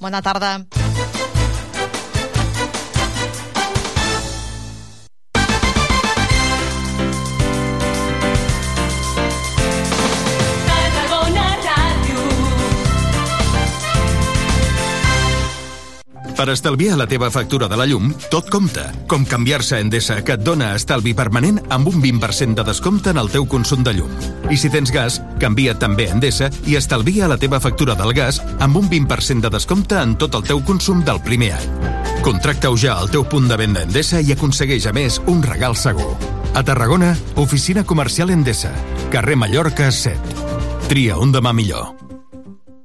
Bona tarda. Per estalviar la teva factura de la llum, tot compta. Com canviar-se a Endesa, que et dona estalvi permanent amb un 20% de descompte en el teu consum de llum. I si tens gas, canvia també a Endesa i estalvia la teva factura del gas amb un 20% de descompte en tot el teu consum del primer any. Contracta-ho ja al teu punt de venda Endesa i aconsegueix, a més, un regal segur. A Tarragona, oficina comercial Endesa, carrer Mallorca 7. Tria un demà millor.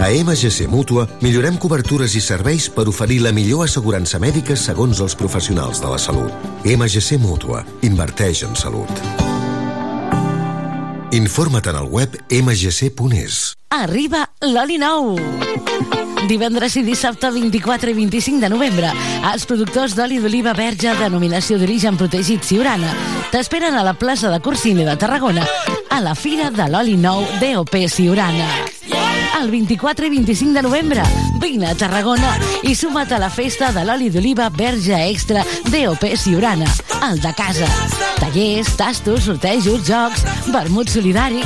A MGC Mútua millorem cobertures i serveis per oferir la millor assegurança mèdica segons els professionals de la salut. MGC Mútua. Inverteix en salut. Informa't en el web mgc.es. Arriba l'oli nou! Divendres i dissabte 24 i 25 de novembre, els productors d'oli d'oliva verge denominació d'origen protegit Siurana t'esperen a la plaça de Corsini de Tarragona a la Fira de l'Oli Nou DOP Siurana el 24 i 25 de novembre. Vine a Tarragona i suma't a la festa de l'oli d'oliva verge extra DOP Siurana, el de casa. Tallers, tastos, sortejos, jocs, vermut solidari...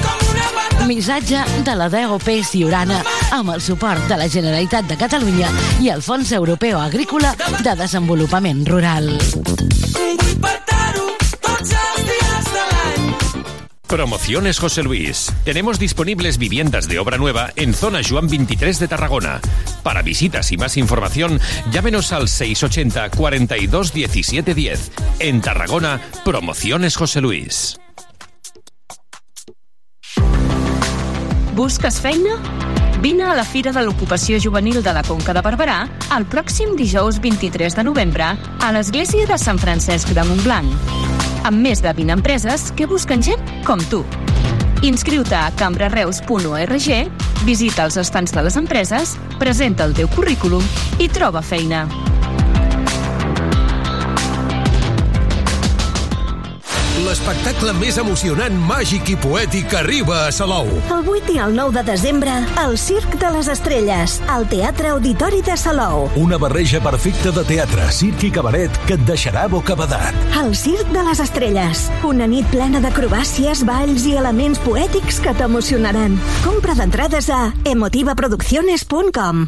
Missatge de la DOP Siurana amb el suport de la Generalitat de Catalunya i el Fons Europeu Agrícola de Desenvolupament Rural. Promociones José Luis. Tenemos disponibles viviendas de obra nueva en zona Juan 23 de Tarragona. Para visitas y más información, llámenos al 680 42 17 10. En Tarragona, Promociones José Luis. Busques feina? Vine a la Fira de l'Ocupació Juvenil de la Conca de Barberà el pròxim dijous 23 de novembre a l'Església de Sant Francesc de Montblanc amb més de 20 empreses que busquen gent com tu. Inscriu-te a cambrareus.org, visita els estants de les empreses, presenta el teu currículum i troba feina. L'espectacle més emocionant, màgic i poètic arriba a Salou. El 8 i el 9 de desembre, el Circ de les Estrelles, al Teatre Auditori de Salou. Una barreja perfecta de teatre, circ i cabaret que et deixarà bocabadat. El Circ de les Estrelles, una nit plena d'acrobàcies, balls i elements poètics que t'emocionaran. Compra d'entrades a emotivaproducciones.com.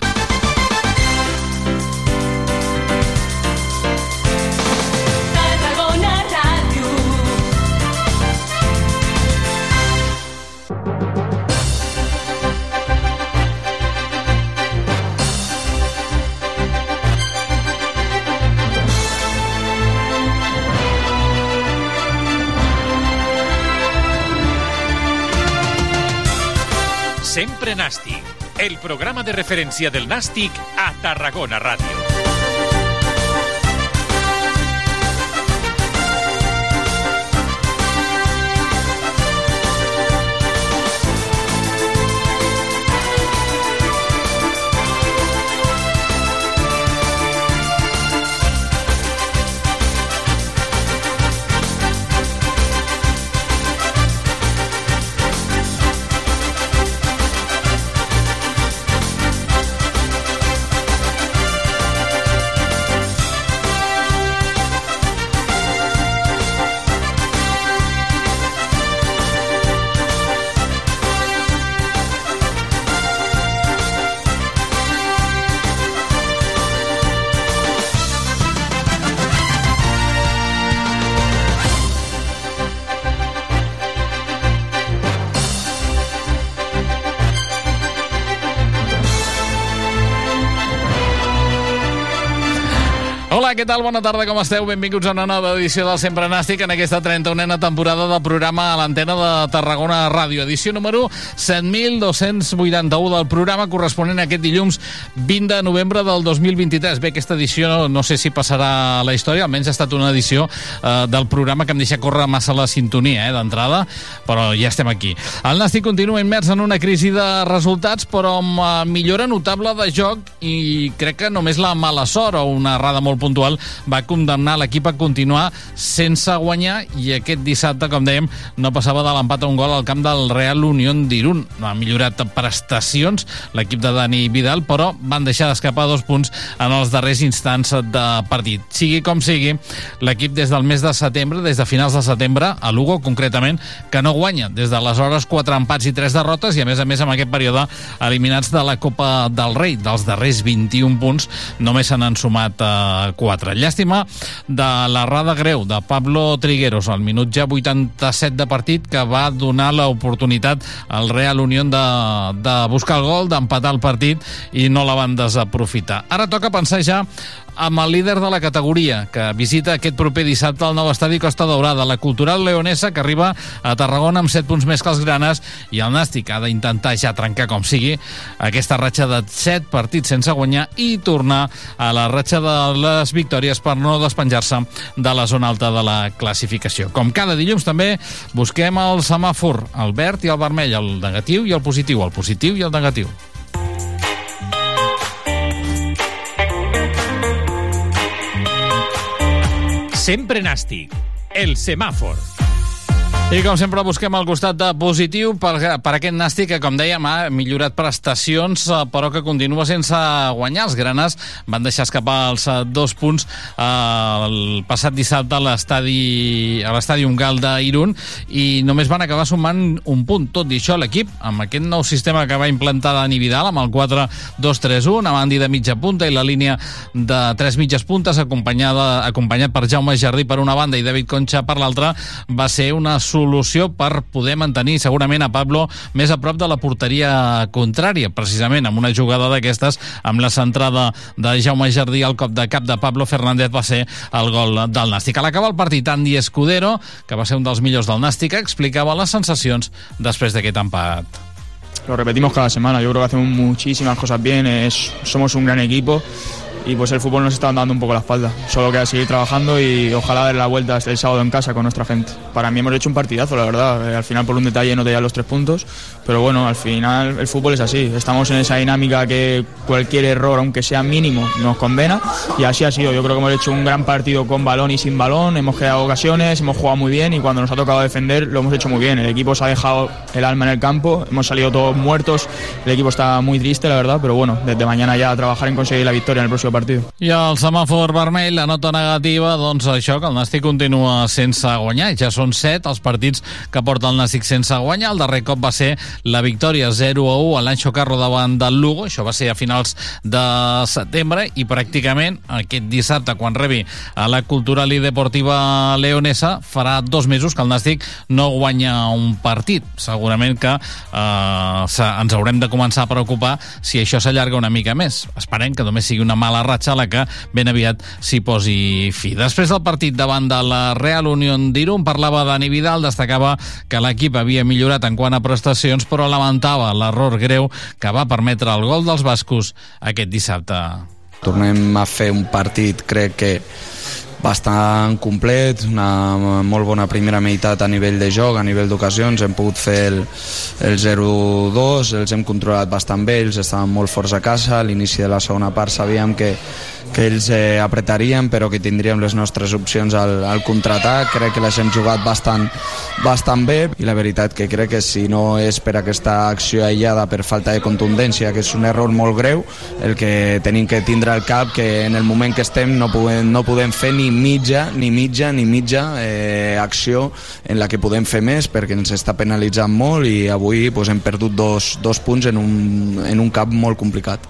Sempre Nàstic, el programa de referència del Nàstic a Tarragona Ràdio. Hola, què tal? Bona tarda, com esteu? Benvinguts a una nova edició del Sempre Nàstic en aquesta 31a temporada del programa a l'antena de Tarragona Ràdio. Edició número 7.281 del programa corresponent a aquest dilluns 20 de novembre del 2023. Bé, aquesta edició no sé si passarà a la història, almenys ha estat una edició eh, del programa que em deixa córrer massa la sintonia, eh, d'entrada, però ja estem aquí. El Nàstic continua immers en una crisi de resultats, però amb eh, millora notable de joc i crec que només la mala sort o una errada molt puntual va condemnar l'equip a continuar sense guanyar i aquest dissabte, com dèiem, no passava de l'empat a un gol al camp del Real Unión d'Irun. No ha millorat prestacions l'equip de Dani Vidal, però van deixar d'escapar dos punts en els darrers instants de partit. Sigui com sigui, l'equip des del mes de setembre, des de finals de setembre, a Lugo concretament, que no guanya. Des d'aleshores, quatre empats i tres derrotes i, a més a més, en aquest període, eliminats de la Copa del Rei. Dels darrers 21 punts, només se n'han sumat eh, 4. Llàstima de l'errada greu de Pablo Trigueros al minut ja 87 de partit que va donar l'oportunitat al Real Unión de, de buscar el gol, d'empatar el partit i no la van desaprofitar. Ara toca pensar ja amb el líder de la categoria, que visita aquest proper dissabte al nou estadi Costa Daurada, la cultural leonesa, que arriba a Tarragona amb 7 punts més que els granes, i el Nàstic ha d'intentar ja trencar com sigui aquesta ratxa de 7 partits sense guanyar i tornar a la ratxa de les victòries per no despenjar-se de la zona alta de la classificació. Com cada dilluns també busquem el semàfor, el verd i el vermell, el negatiu i el positiu, el positiu i el negatiu. Sempre Nàstic, el semàfor. I com sempre busquem al costat de positiu per, per aquest Nàstic que, com dèiem, ha millorat prestacions, eh, però que continua sense guanyar. Els granes van deixar escapar els eh, dos punts eh, el passat dissabte a l'estadi Ungal d'Irun i només van acabar sumant un punt. Tot i això, l'equip, amb aquest nou sistema que va implantar Dani Vidal, amb el 4-2-3-1, amb Andy de mitja punta i la línia de tres mitges puntes, acompanyada, acompanyat per Jaume Jardí per una banda i David Concha per l'altra, va ser una per poder mantenir segurament a Pablo més a prop de la porteria contrària, precisament amb una jugada d'aquestes, amb la centrada de Jaume Jardí al cop de cap de Pablo Fernández va ser el gol del Nàstic. A l'acabar el partit, Andy Escudero, que va ser un dels millors del Nàstic, explicava les sensacions després d'aquest empat. Lo repetimos cada semana, yo creo que hacemos muchísimas cosas bien, es, somos un gran equipo y pues el fútbol nos está dando un poco la espalda. Solo queda seguir trabajando y ojalá dar la vuelta el sábado en casa con nuestra gente. Para mí hemos hecho un partidazo, la verdad. Eh, al final por un detalle no te los tres puntos, pero bueno, al final el fútbol es así. Estamos en esa dinámica que cualquier error, aunque sea mínimo, nos condena y así ha sido. Yo creo que hemos hecho un gran partido con balón y sin balón, hemos creado ocasiones, hemos jugado muy bien y cuando nos ha tocado defender lo hemos hecho muy bien. El equipo se ha dejado el alma en el campo, hemos salido todos muertos, el equipo está muy triste, la verdad, pero bueno, desde mañana ya a trabajar en conseguir la victoria en el próximo partido. I el semàfor vermell, la nota negativa, doncs això, que el Nàstic continua sense guanyar. Ja són set els partits que porta el Nàstic sense guanyar. El darrer cop va ser la victòria 0 a 1 a l'Anxo Carro davant del Lugo. Això va ser a finals de setembre i pràcticament aquest dissabte, quan rebi a la Cultural i Deportiva Leonesa, farà dos mesos que el Nàstic no guanya un partit. Segurament que eh, ens haurem de començar a preocupar si això s'allarga una mica més. Esperem que només sigui una mala ratxa a la que ben aviat s'hi posi fi. Després del partit davant de la Real Unión d'Irun parlava Dani Vidal, destacava que l'equip havia millorat en quant a prestacions, però lamentava l'error greu que va permetre el gol dels bascos aquest dissabte. Tornem a fer un partit, crec que bastant complet, una molt bona primera meitat a nivell de joc, a nivell d'ocasions, hem pogut fer el, el 0-2, els hem controlat bastant bé, ells estaven molt forts a casa, a l'inici de la segona part sabíem que, que ells eh, apretarien però que tindríem les nostres opcions al, al contraatac, crec que les hem jugat bastant, bastant bé i la veritat que crec que si no és per aquesta acció aïllada per falta de contundència, que és un error molt greu, el que tenim que tindre al cap que en el moment que estem no podem, no podem fer ni mitja, ni mitja, ni mitja eh, acció en la que podem fer més perquè ens està penalitzant molt i avui pues, hem perdut dos, dos punts en un, en un cap molt complicat.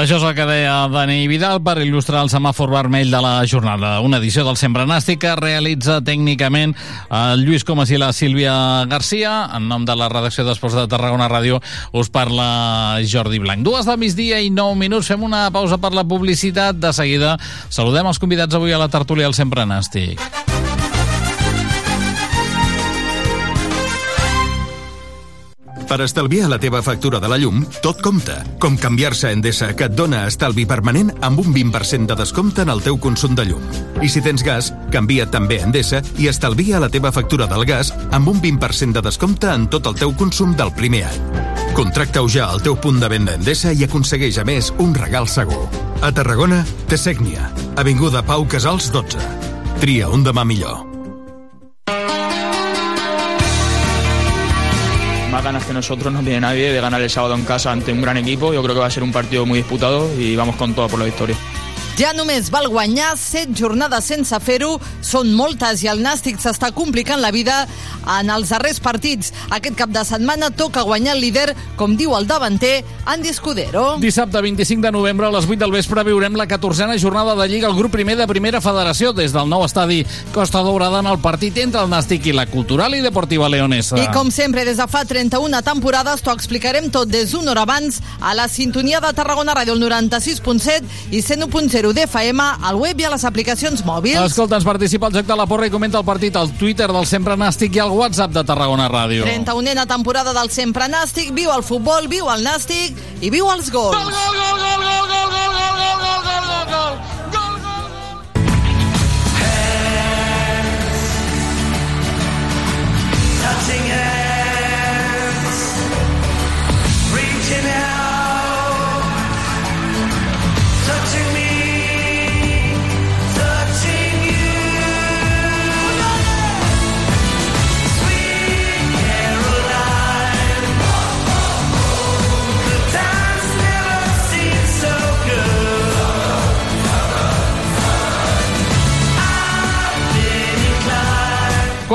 Això és el que deia Dani Vidal per il·lustrar el semàfor vermell de la jornada. Una edició del Sempre Nàstic que realitza tècnicament el Lluís Comas i la Sílvia Garcia. En nom de la redacció d'Esports de Tarragona Ràdio us parla Jordi Blanc. Dues de migdia i nou minuts. Fem una pausa per la publicitat. De seguida saludem els convidats avui a la tertúlia del Sempre Nàstic. Per estalviar la teva factura de la llum, tot compta. Com canviar-se a Endesa, que et dona estalvi permanent amb un 20% de descompte en el teu consum de llum. I si tens gas, canvia't també a Endesa i estalvia la teva factura del gas amb un 20% de descompte en tot el teu consum del primer any. Contracta-ho ja al teu punt de venda Endesa i aconsegueix, a més, un regal segur. A Tarragona, Tesècnia, Avinguda Pau Casals 12. Tria un demà millor. Más ganas que nosotros no tiene nadie de ganar el sábado en casa ante un gran equipo. Yo creo que va a ser un partido muy disputado y vamos con todo por la victoria. Ja només val guanyar, set jornades sense fer-ho, són moltes i el Nàstic s'està complicant la vida en els darrers partits. Aquest cap de setmana toca guanyar el líder, com diu el davanter, Andy Escudero. Dissabte 25 de novembre a les 8 del vespre viurem la 14a jornada de Lliga al grup primer de Primera Federació des del nou estadi Costa Daurada en el partit entre el Nàstic i la Cultural i Deportiva Leonesa. I com sempre, des de fa 31 temporades, t'ho explicarem tot des d'una hora abans a la sintonia de Tarragona Ràdio, el 96.7 i 101.0 d'FM, al web i a les aplicacions mòbils. Escolta, ens participa al Joc de la Porra i comenta el partit al Twitter del Sempre Nàstic i al WhatsApp de Tarragona Ràdio. 31a temporada del Sempre Nàstic, viu el futbol, viu el Nàstic i viu els gols. Gol, gol, gol, gol, gol, gol, gol, gol, gol, gol, gol,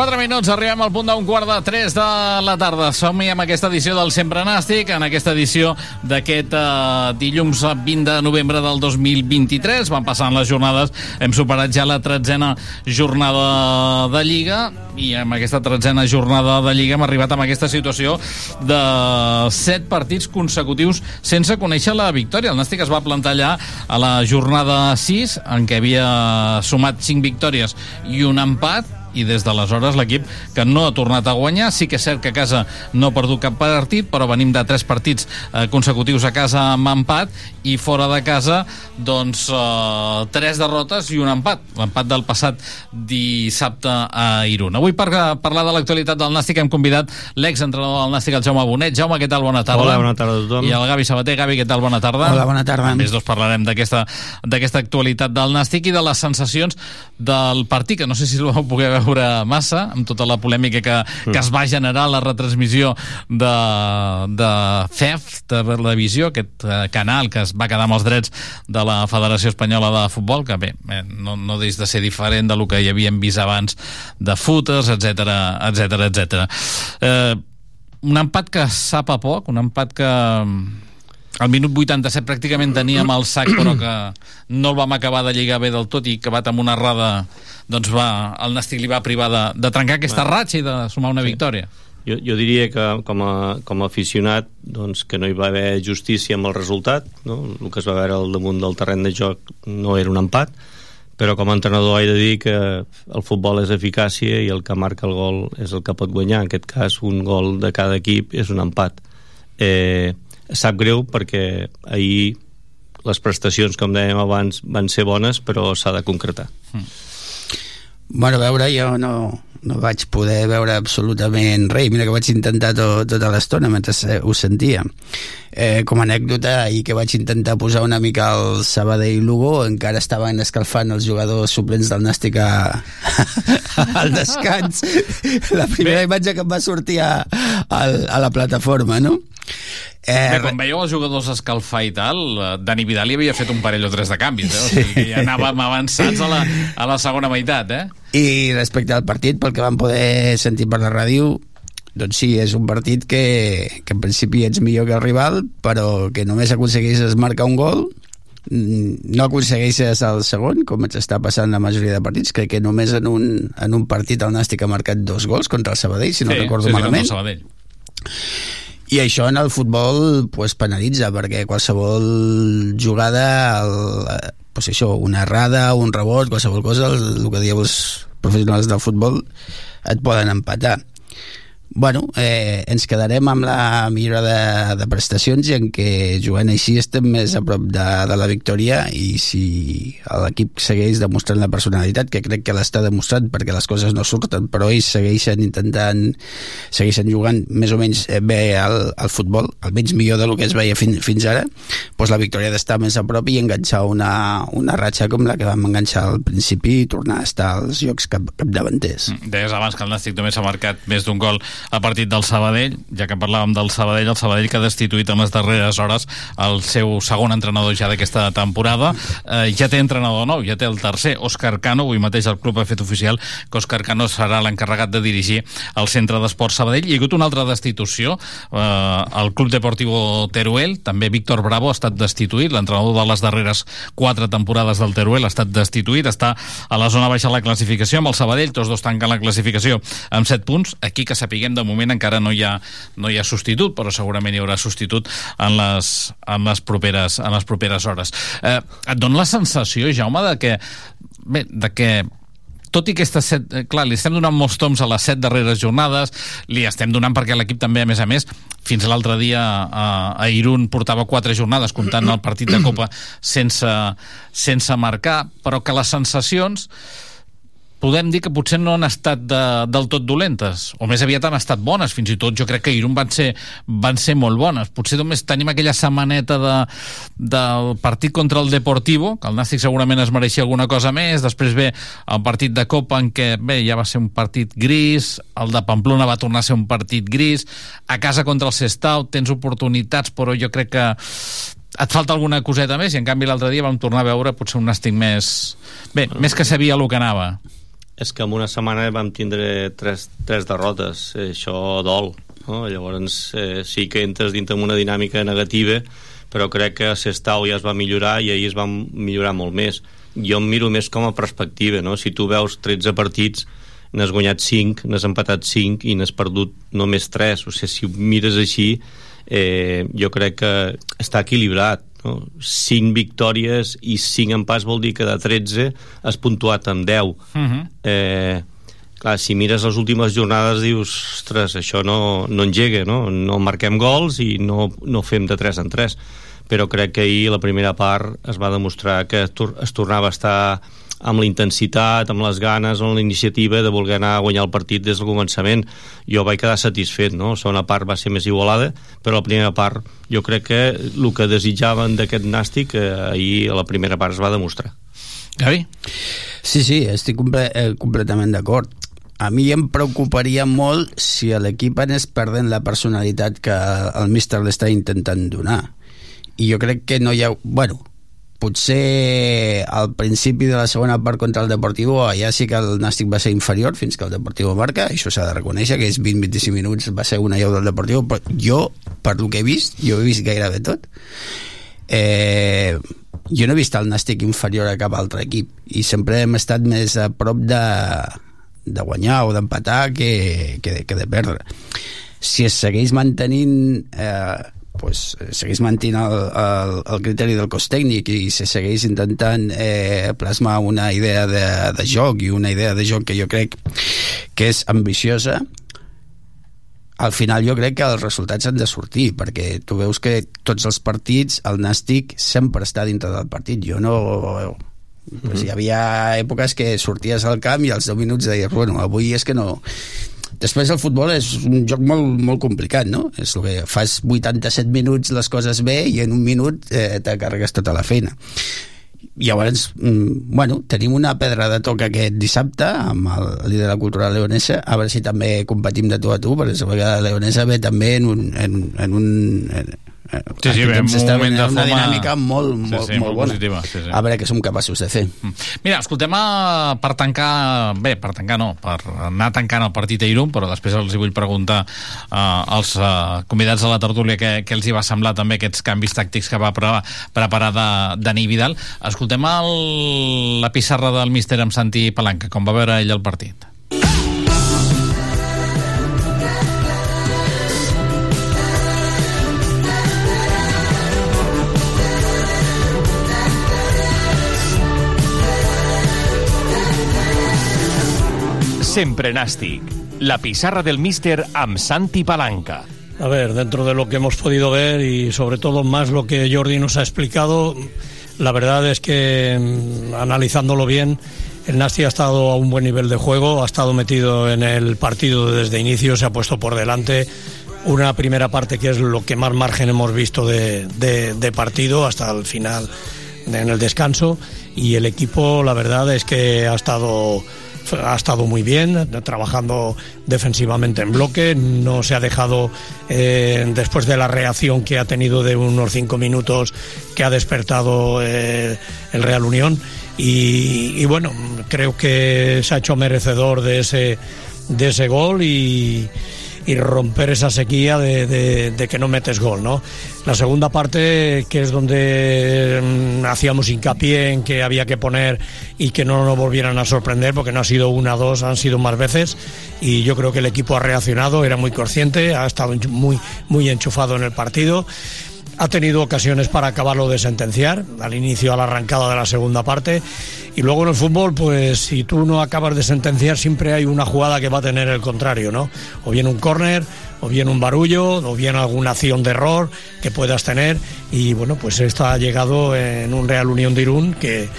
4 minuts, arribem al punt d'un quart de 3 de la tarda. Som-hi amb aquesta edició del Sempre Nàstic, en aquesta edició d'aquest eh, dilluns 20 de novembre del 2023. Van passant les jornades, hem superat ja la tretzena jornada de Lliga i amb aquesta tretzena jornada de Lliga hem arribat amb aquesta situació de 7 partits consecutius sense conèixer la victòria. El Nàstic es va plantar allà a la jornada 6, en què havia sumat 5 victòries i un empat, i des d'aleshores l'equip que no ha tornat a guanyar. Sí que és cert que a casa no ha perdut cap partit, però venim de tres partits eh, consecutius a casa amb empat i fora de casa, doncs, eh, tres derrotes i un empat. L'empat del passat dissabte a Irún. Avui, per parlar de l'actualitat del Nàstic, hem convidat l'exentrenador del Nàstic, el Jaume Bonet. Jaume, què tal? Bona tarda. Hola, bona tarda a tothom. I el Gavi Sabater. Gavi, què tal? Bona tarda. Hola, bona tarda. A més, doncs, parlarem d'aquesta d'aquesta actualitat del Nàstic i de les sensacions del partit, que no sé si el vau poder veure massa, amb tota la polèmica que, que es va generar la retransmissió de, de FEF, de televisió, aquest eh, canal que es va quedar amb els drets de la Federació Espanyola de Futbol, que bé, eh, no, no deix de ser diferent del que hi havíem vist abans de footers, etc etc etc. Eh, un empat que sap a poc, un empat que al minut 87 pràcticament teníem el sac però que no el vam acabar de lligar bé del tot i acabat amb una errada doncs va, el Nàstic li va privar de, de trencar aquesta Bueno. ratxa i de sumar una Sí. victòria Jo, jo diria que com a, com a aficionat doncs, que no hi va haver justícia amb el resultat no? el que es va veure al damunt del terreny de joc no era un empat però com a entrenador he de dir que el futbol és eficàcia i el que marca el gol és el que pot guanyar en aquest cas un gol de cada equip és un empat eh, sap greu perquè ahir les prestacions com dèiem abans van ser bones però s'ha de concretar Bueno, a veure, jo no, no vaig poder veure absolutament res. Mira que vaig intentar to, tota l'estona mentre se- ho sentia. Eh, com a anècdota, ahir que vaig intentar posar una mica el Sabadell Lugo, encara estaven escalfant els jugadors suplents del Nàstic a, al descans. La primera imatge que em va sortir a, a, a la plataforma, no? Eh, Bé, quan veieu els jugadors escalfar i tal, eh, Dani Vidal hi havia fet un parell o tres de canvis, eh? o sigui que ja anàvem avançats a la, a la segona meitat, eh? I respecte al partit, pel que vam poder sentir per la ràdio, doncs sí, és un partit que, que en principi ets millor que el rival, però que només aconsegueixes marcar un gol, mm, no aconsegueixes el segon, com ens està passant la majoria de partits. Crec que només en un, en un partit el Nàstic ha marcat dos gols contra el Sabadell, si no Sí, recordo sí, sí, contra el malament. Sabadell. I això en el futbol pues, penalitza, perquè qualsevol jugada, el, pues això, una errada, un rebot, qualsevol cosa, el, el que dieu els professionals del futbol, et poden empatar. Bueno, eh, ens quedarem amb la millora de, de prestacions i en què jugant així estem més a prop de, de la victòria i si l'equip segueix demostrant la personalitat, que crec que l'està demostrat perquè les coses no surten, però ells segueixen intentant, segueixen jugant més o menys eh, bé al, al futbol, almenys millor del que es veia fin, fins ara, doncs la victòria d'estar més a prop i enganxar una, una ratxa com la que vam enganxar al principi i tornar a estar als llocs cap, capdavanters. Deies abans que el Nàstic només ha marcat més d'un gol a partit del Sabadell, ja que parlàvem del Sabadell, el Sabadell que ha destituït en les darreres hores el seu segon entrenador ja d'aquesta temporada, eh, ja té entrenador nou, ja té el tercer, Òscar Cano, avui mateix el club ha fet oficial que Òscar Cano serà l'encarregat de dirigir el centre d'esports Sabadell. Hi ha hagut una altra destitució, eh, el Club Deportivo Teruel, també Víctor Bravo ha estat destituït, l'entrenador de les darreres quatre temporades del Teruel ha estat destituït, està a la zona baixa de la classificació amb el Sabadell, tots dos tanquen la classificació amb 7 punts, aquí que sapiguem de moment encara no hi ha, no hi ha substitut, però segurament hi haurà substitut en les, en les, properes, en les properes hores. Eh, et dona la sensació, Jaume, de que, bé, de que tot i que aquestes set, eh, clar, li estem donant molts toms a les set darreres jornades, li estem donant perquè l'equip també, a més a més, fins l'altre dia a, a Irún portava quatre jornades comptant el partit de Copa sense, sense marcar, però que les sensacions podem dir que potser no han estat de, del tot dolentes, o més aviat han estat bones, fins i tot jo crec que Irún van ser, van ser molt bones. Potser només tenim aquella setmaneta de, del partit contra el Deportivo, que el Nàstic segurament es mereixia alguna cosa més, després ve el partit de Copa en què bé, ja va ser un partit gris, el de Pamplona va tornar a ser un partit gris, a casa contra el Sestau tens oportunitats, però jo crec que et falta alguna coseta més i en canvi l'altre dia vam tornar a veure potser un Nàstic més... Bé, més que sabia el que anava. És que en una setmana vam tindre tres, tres derrotes, eh, això dol. No? Llavors eh, sí que entres dintre una dinàmica negativa, però crec que Sestau ja es va millorar i ahir es va millorar molt més. Jo em miro més com a perspectiva, no? Si tu veus 13 partits, n'has guanyat 5, n'has empatat 5 i n'has perdut només 3. O sigui, si ho mires així, eh, jo crec que està equilibrat. No? 5 victòries i 5 empats vol dir que de 13 has puntuat amb 10. Uh -huh. Eh, clar, si mires les últimes jornades dius, ostres, això no, no engega, no? No marquem gols i no, no fem de 3 en 3 però crec que ahir la primera part es va demostrar que es, tor es tornava a estar amb la intensitat, amb les ganes, amb la iniciativa de voler anar a guanyar el partit des del començament. Jo vaig quedar satisfet, no? La segona part va ser més igualada, però la primera part jo crec que el que desitjaven d'aquest nàstic eh, ahir a la primera part es va demostrar. Gavi? Sí, sí, estic comple eh, completament d'acord. A mi em preocuparia molt si l'equip anés perdent la personalitat que el míster l'està intentant donar. I jo crec que no hi ha... Bueno, potser al principi de la segona part contra el Deportivo ja sí que el Nàstic va ser inferior fins que el Deportivo marca, això s'ha de reconèixer que és 20-25 minuts va ser una llau del Deportivo però jo, per lo que he vist jo he vist gairebé tot. Eh, jo no he vist el Nàstic inferior a cap altre equip i sempre hem estat més a prop de, de guanyar o d'empatar que, que, que de perdre. Si es segueix mantenint eh, pues, segueix mantenint el, el, el criteri del cos tècnic i se segueix intentant eh, plasmar una idea de, de joc i una idea de joc que jo crec que és ambiciosa al final jo crec que els resultats han de sortir perquè tu veus que tots els partits el Nàstic sempre està dintre del partit. Jo no pues hi havia èpoques que sorties al camp i als 10 minuts deies, bueno, avui és que no Després el futbol és un joc molt, molt complicat, no? És el que fas 87 minuts les coses bé i en un minut eh, te carregues tota la feina. Llavors, mm, bueno, tenim una pedra de toc aquest dissabte amb el líder de la cultura leonesa, a veure si també competim de tu a tu, perquè la leonesa ve també en un, en, en un, en, Sí, sí, Aquest bé, un moment de venint una forma- dinàmica molt, Sí, molt, sí, molt molt bona. positiva, sí, sí. A veure què som capaços de fer. Mira, escoltem, a, per tancar... Bé, per tancar no, per anar tancant el partit a Irum, però després els hi vull preguntar uh, als uh, convidats de la tertúlia què, què els hi va semblar també aquests canvis tàctics que va pre preparar de, Dani Vidal. Escoltem el, la pissarra del míster amb Santi Palanca, com va veure ell el partit. Sempre Nàstic. La pizarra del míster amb Palanca. A ver, dentro de lo que hemos podido ver y sobre todo más lo que Jordi nos ha explicado, la verdad es que mm, analizándolo bien, el Nasti ha estado a un buen nivel de juego, ha estado metido en el partido desde inicio, se ha puesto por delante. Una primera parte que es lo que más margen hemos visto de, de- de partido hasta el final en el descanso y el equipo la verdad es que ha estado ha estado muy bien, trabajando defensivamente en bloque, no se ha dejado, eh, después de la reacción que ha tenido de unos cinco minutos que ha despertado eh, el Real Unión, y, y bueno, creo que se ha hecho merecedor de ese, de ese gol y, y romper esa sequía de, de- que no metes gol, ¿no? La segunda parte, que es donde mm, hacíamos hincapié en que había que poner y que no nos volvieran a sorprender, porque no ha sido una dos, han sido más veces, y yo creo que el equipo ha reaccionado, era muy consciente, ha estado muy, muy enchufado en el partido. Ha tenido ocasiones para acabarlo de sentenciar, al inicio, a la arrancada de la segunda parte. Y luego en el fútbol, pues si tú no acabas de sentenciar, siempre hay una jugada que va a tener el contrario, ¿no? O bien un córner, o bien un barullo, o bien alguna acción de error que puedas tener. Y bueno, pues esta ha llegado en un Real Unión de Irún que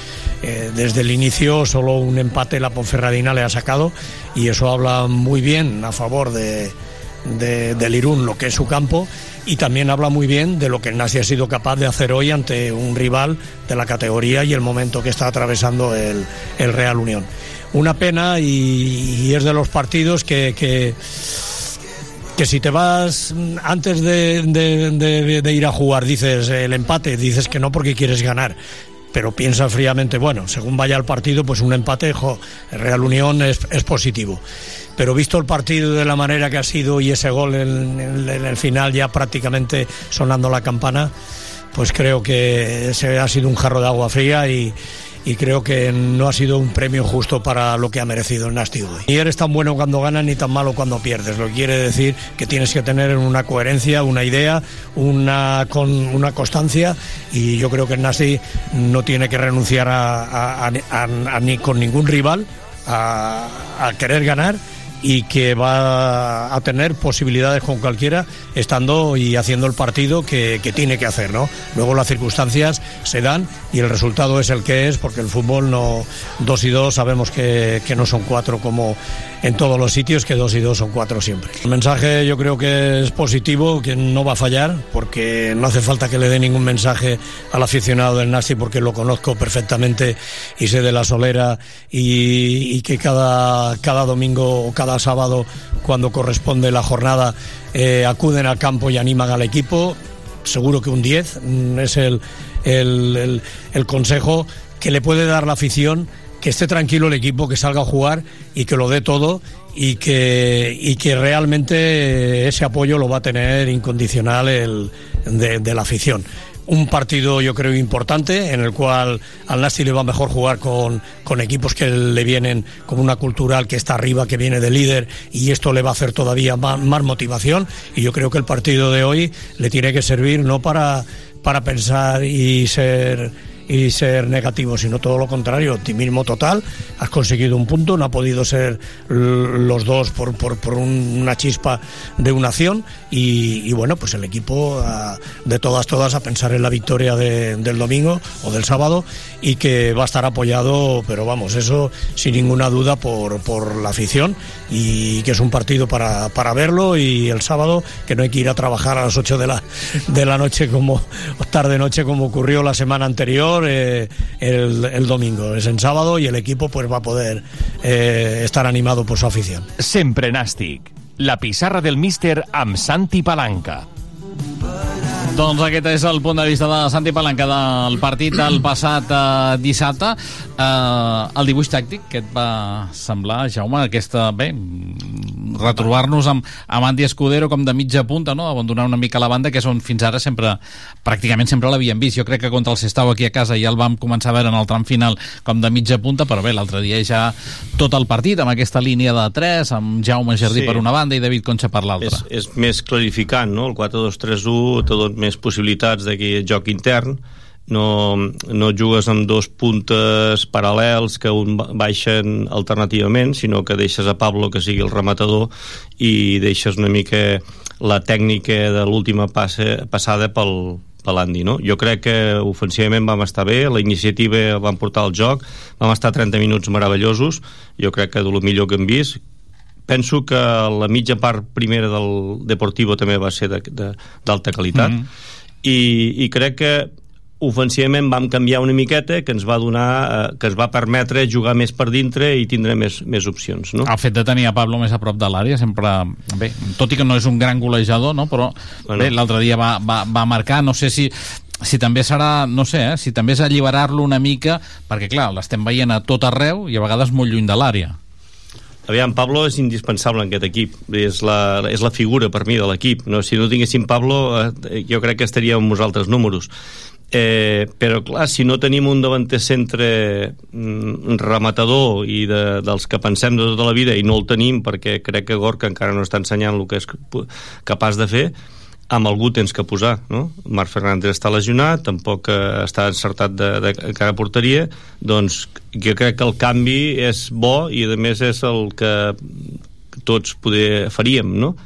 eh, desde el inicio solo un empate la Ponferradina le ha sacado. Y eso habla muy bien a favor de, de- del Irún, lo que es su campo, y también habla muy bien de lo que el Nasi ha sido capaz de hacer hoy ante un rival de la categoría y el momento que está atravesando el, Real Unión. Una pena y, es de los partidos que, que, si te vas antes de, ir a jugar, dices el empate, dices que no porque quieres ganar. Pero piensa fríamente, bueno, según vaya el partido, pues un empate, jo, el Real Unión es positivo. Pero visto el partido de la manera que ha sido y ese gol en, el final ya prácticamente sonando la campana, pues creo que ese ha sido un jarro de agua fría y, creo que no ha sido un premio justo para lo que ha merecido el Nasti hoy. Ni eres tan bueno cuando ganas ni tan malo cuando pierdes. Lo que quiere decir que tienes que tener una coherencia, una idea, una, con, una constancia y yo creo que el Nasti no tiene que renunciar a, a- ni con ningún rival a querer ganar y que va a tener posibilidades con cualquiera estando y haciendo el partido que, que tiene que hacer, ¿no? Luego las circunstancias se dan y el resultado es el que es porque el fútbol no dos y dos sabemos que, que no son cuatro como en todos los sitios, que dos y dos son cuatro siempre. El mensaje yo creo que es positivo, que no va a fallar porque no hace falta que le dé ningún mensaje al aficionado del Nasti porque lo conozco perfectamente y sé de la solera y, que cada, cada domingo o cada sábado cuando corresponde la jornada eh, acuden al campo y animan al equipo seguro que un 10 mm, es el, el, el- consejo que le puede dar la afición que esté tranquilo el equipo, que salga a jugar y que lo dé todo y que, y que realmente ese apoyo lo va a tener incondicional el, de la afición. Un partido yo creo importante en el cual al Nasti le va mejor jugar con, con equipos que le vienen con una cultural que está arriba, que viene de líder y esto le va a hacer todavía más, más motivación. Y yo creo que el partido de hoy le tiene que servir no para, para pensar y ser y ser negativo, sino todo lo contrario, optimismo total, has conseguido un punto, no ha podido ser los dos por, por, por un- una chispa de una acción. Y, bueno, pues el equipo ah, de todas, todas a pensar en la victoria de- del domingo o del sábado y que va a estar apoyado, pero vamos, eso sin ninguna duda por, por la afición y que es un partido para, para verlo y el sábado que no hay que ir a trabajar a las 8 de la, de la noche como o tarde noche como ocurrió la semana anterior eh, el, domingo es en sábado y el equipo pues va a poder eh, estar animado por su afición Sempre Nàstic. La pissarra del míster amb Santi Palanca. Doncs aquest és el punt de vista de Santi Palanca del partit del passat eh, dissabte. Eh, el dibuix tàctic, que et va semblar, Jaume, aquesta, bé, retrobar-nos amb, amb Andy Escudero com de mitja punta, no? abandonar una mica la banda, que és on fins ara sempre, pràcticament sempre l'havíem vist. Jo crec que contra el Sestau aquí a casa ja el vam començar a veure en el tram final com de mitja punta, però bé, l'altre dia ja tot el partit amb aquesta línia de 3, amb Jaume Jardí Sí. per una banda i David Concha per l'altra. és, és més clarificant, no? El 4-2-3-1 te dona més possibilitats d'aquí joc intern, no, no jugues amb dos puntes paral·lels que un ba- baixen alternativament, sinó que deixes a Pablo que sigui el rematador i deixes una mica la tècnica de l'última passada pel, l'Andy, no? Jo crec que ofensivament vam estar bé, la iniciativa vam portar al joc, vam estar 30 minuts meravellosos, jo crec que de lo millor que hem vist, penso que la mitja part primera del Deportivo també va ser d'alta qualitat Mhm. i, i crec que ofensivament vam canviar una miqueta que ens va donar, eh, que ens va permetre jugar més per dintre i tindre més, més opcions no? El fet de tenir a Pablo més a prop de l'àrea sempre... Bé, tot i que no és un gran golejador, no? però Bueno. bé, l'altre dia va, va, va marcar, no sé si si també serà, no sé, eh, si també és alliberar-lo una mica, perquè clar, l'estem veient a tot arreu i a vegades molt lluny de l'àrea. Aviam, Pablo és indispensable en aquest equip és la, és la figura per mi de l'equip no? si no tinguéssim Pablo eh, jo crec que estaríem amb uns altres números eh, però clar, si no tenim un davanter centre mm, rematador i de, dels que pensem de tota la vida i no el tenim perquè crec que Gorka encara no està ensenyant el que és capaç de fer amb algú tens que posar, no? Marc Fernández està lesionat, tampoc eh, està encertat de, de cada porteria, doncs jo crec que el canvi és bo i a més és el que tots poder faríem, no?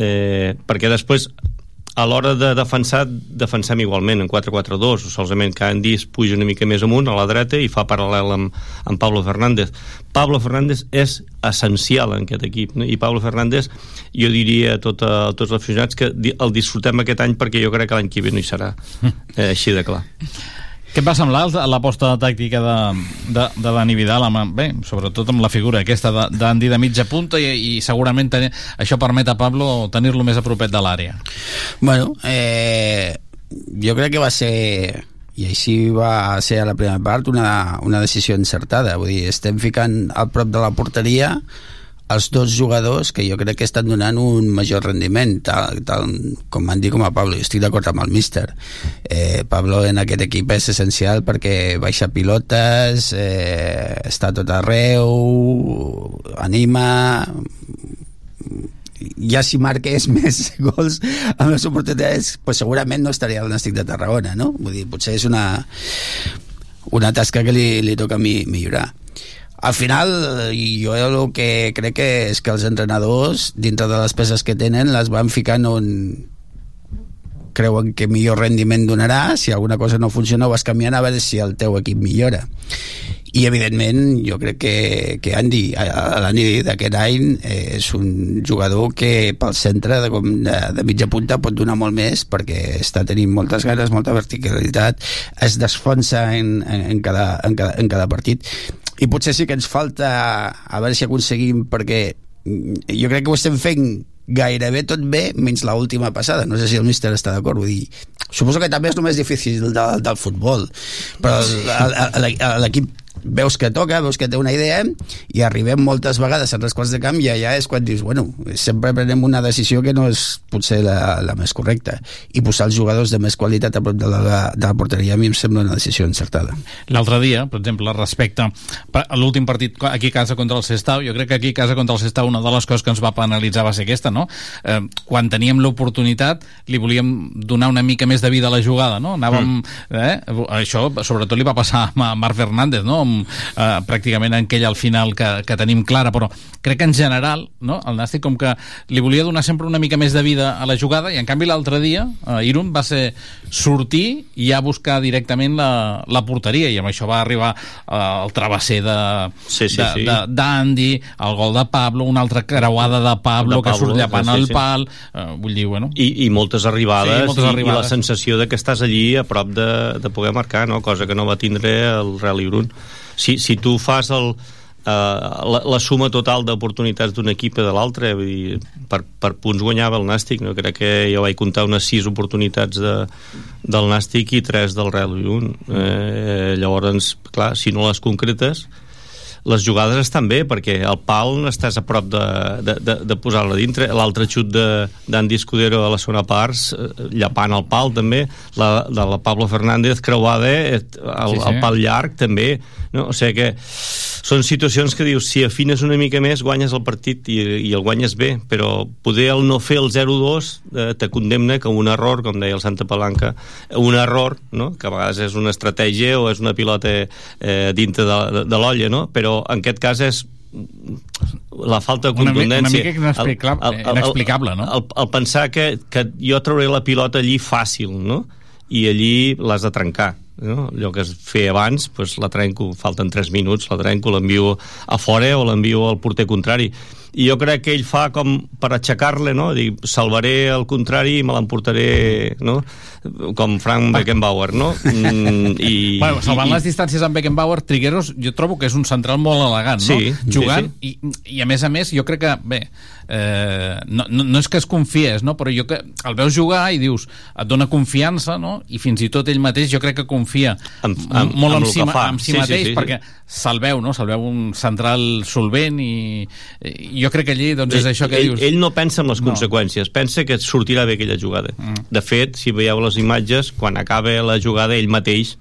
Eh, perquè després a l'hora de defensar, defensem igualment en 4-4-2, solament que Andy es puja una mica més amunt a la dreta i fa paral·lel amb, amb Pablo Fernández. Pablo Fernández és essencial en aquest equip, no? i Pablo Fernández jo diria a, tot, a tots els aficionats que el disfrutem aquest any perquè jo crec que l'any que ve no hi serà eh, així de clar. Què et va semblar l'aposta tàctica de, de, de Dani Vidal, amb, bé, sobretot amb la figura aquesta d'Andy de mitja punta i, i segurament tenir, això permet a Pablo tenir-lo més a propet de l'àrea. Bueno, eh, jo crec que va ser i així va ser a la primera part una, una decisió encertada vull dir, estem ficant al prop de la porteria els dos jugadors que jo crec que estan donant un major rendiment tal, tal com van dir com a Pablo. Jo estic d'acord amb el míster. Eh, Pablo en aquest equip és essencial perquè baixa pilotes eh, està tot arreu anima ja si marqués més gols amb les oportunitats pues segurament no estaria al Nàstic de Tarragona no? Vull dir, potser és una una tasca que li, li toca mi, millorar al final jo el que crec que és que els entrenadors dintre de les peces que tenen les van ficant on creuen que millor rendiment donarà. Si alguna cosa no funciona ho vas canviant a veure si el teu equip millora. I evidentment jo crec que, que Andy l'Andy d'aquest any eh, és un jugador que pel centre de, com de, de mitja punta pot donar molt més perquè està tenint moltes ganes, molta verticalitat es desfonsa en, en, en, cada, en, cada, en cada partit i potser sí que ens falta a veure si aconseguim perquè mm, jo crec que ho estem fent gairebé tot bé menys l última passada. No sé si el míster està d'acord vull dir, suposo que també és el més difícil del, del futbol. Però l'equip veus que toca, veus que té una idea i arribem moltes vegades a tres quarts de camp i allà és quan dius, bueno, sempre prenem una decisió que no és potser la, la més correcta i posar els jugadors de més qualitat a prop de la, de la porteria a mi em sembla una decisió encertada L'altre dia, per exemple, respecte a l'últim partit aquí a casa contra el Sestau, jo crec que aquí a casa contra el Sestau una de les coses que ens va penalitzar va ser aquesta, no? Eh, quan teníem l'oportunitat li volíem donar una mica més de vida a la jugada, no? Anàvem... Eh? Això sobretot li va passar a Marc Fernández, no? Amb, eh, pràcticament en aquell al final que, que tenim clara, però crec que en general no? el Nàstic com que li volia donar sempre una mica més de vida a la jugada i en canvi l'altre dia eh, Irun va ser sortir i ja buscar directament la, la porteria i amb això va arribar eh, el travesser de Sí, sí, de- sí. d'Andy, el gol de Pablo una altra creuada de Pablo, De que Pablo, surt llapant sí, sí, el pal eh, vull dir, bueno I, i moltes arribades, Sí, moltes i, arribades. i la sensació de que estàs allí a prop de, de poder marcar, no? cosa que no va tindre el Real Irún. Si, si tu fas el, la, la suma total d'oportunitats d'un equip i de l'altre per, per punts guanyava el Nàstic no? crec que jo vaig comptar unes sis oportunitats de, del Nàstic i tres del Real Unión eh, llavors, clar, si no les concretes les jugades estan bé perquè el pal estàs a prop de, de, de, de posar-la dintre l'altre xut d'Andy Escudero a la segona part eh, llapant el pal també la, de la Pablo Fernández creuada eh, el, Sí, sí. el pal llarg també no? o sigui que són situacions que dius si afines una mica més guanyes el partit i, i el guanyes bé però poder el no fer el 0-2 eh, te condemna que un error com deia el Santa Palanca un error no? que a vegades és una estratègia o és una pilota eh, dintre de, de, de l'olla no? però en aquest cas és la falta de contundència una mica inexplicable- inexplicable, no? el, el pensar que, que jo trauré la pilota allí fàcil no? i allí l'has de trencar no? allò que es feia abans pues la trenco, falten 3 minuts la trenco, l'envio a fora o l'envio al porter contrari i jo crec que ell fa com per aixecar-le no? Dir, salvaré el contrari i me l'emportaré no? com Frank Beckenbauer no? mm, i, Bueno, salvant i, les distàncies amb Beckenbauer, Trigueros jo trobo que és un central molt elegant, no? Sí, sí, Jugant, I, i a més a més jo crec que, bé, eh, no, no, no és que es confies, no? però jo que el veus jugar i dius, et dona confiança, no? i fins i tot ell mateix jo crec que confia Amb- m- amb- molt amb en el si, en si Sí, sí, mateix, sí, sí. perquè se'l veu, no? se'l veu un central solvent i, i jo crec que allí doncs, és això que ell, dius... ell no pensa en les No. conseqüències, pensa que sortirà bé aquella jugada. Mm. De fet, si veieu les imatges, quan acaba la jugada, ell mateix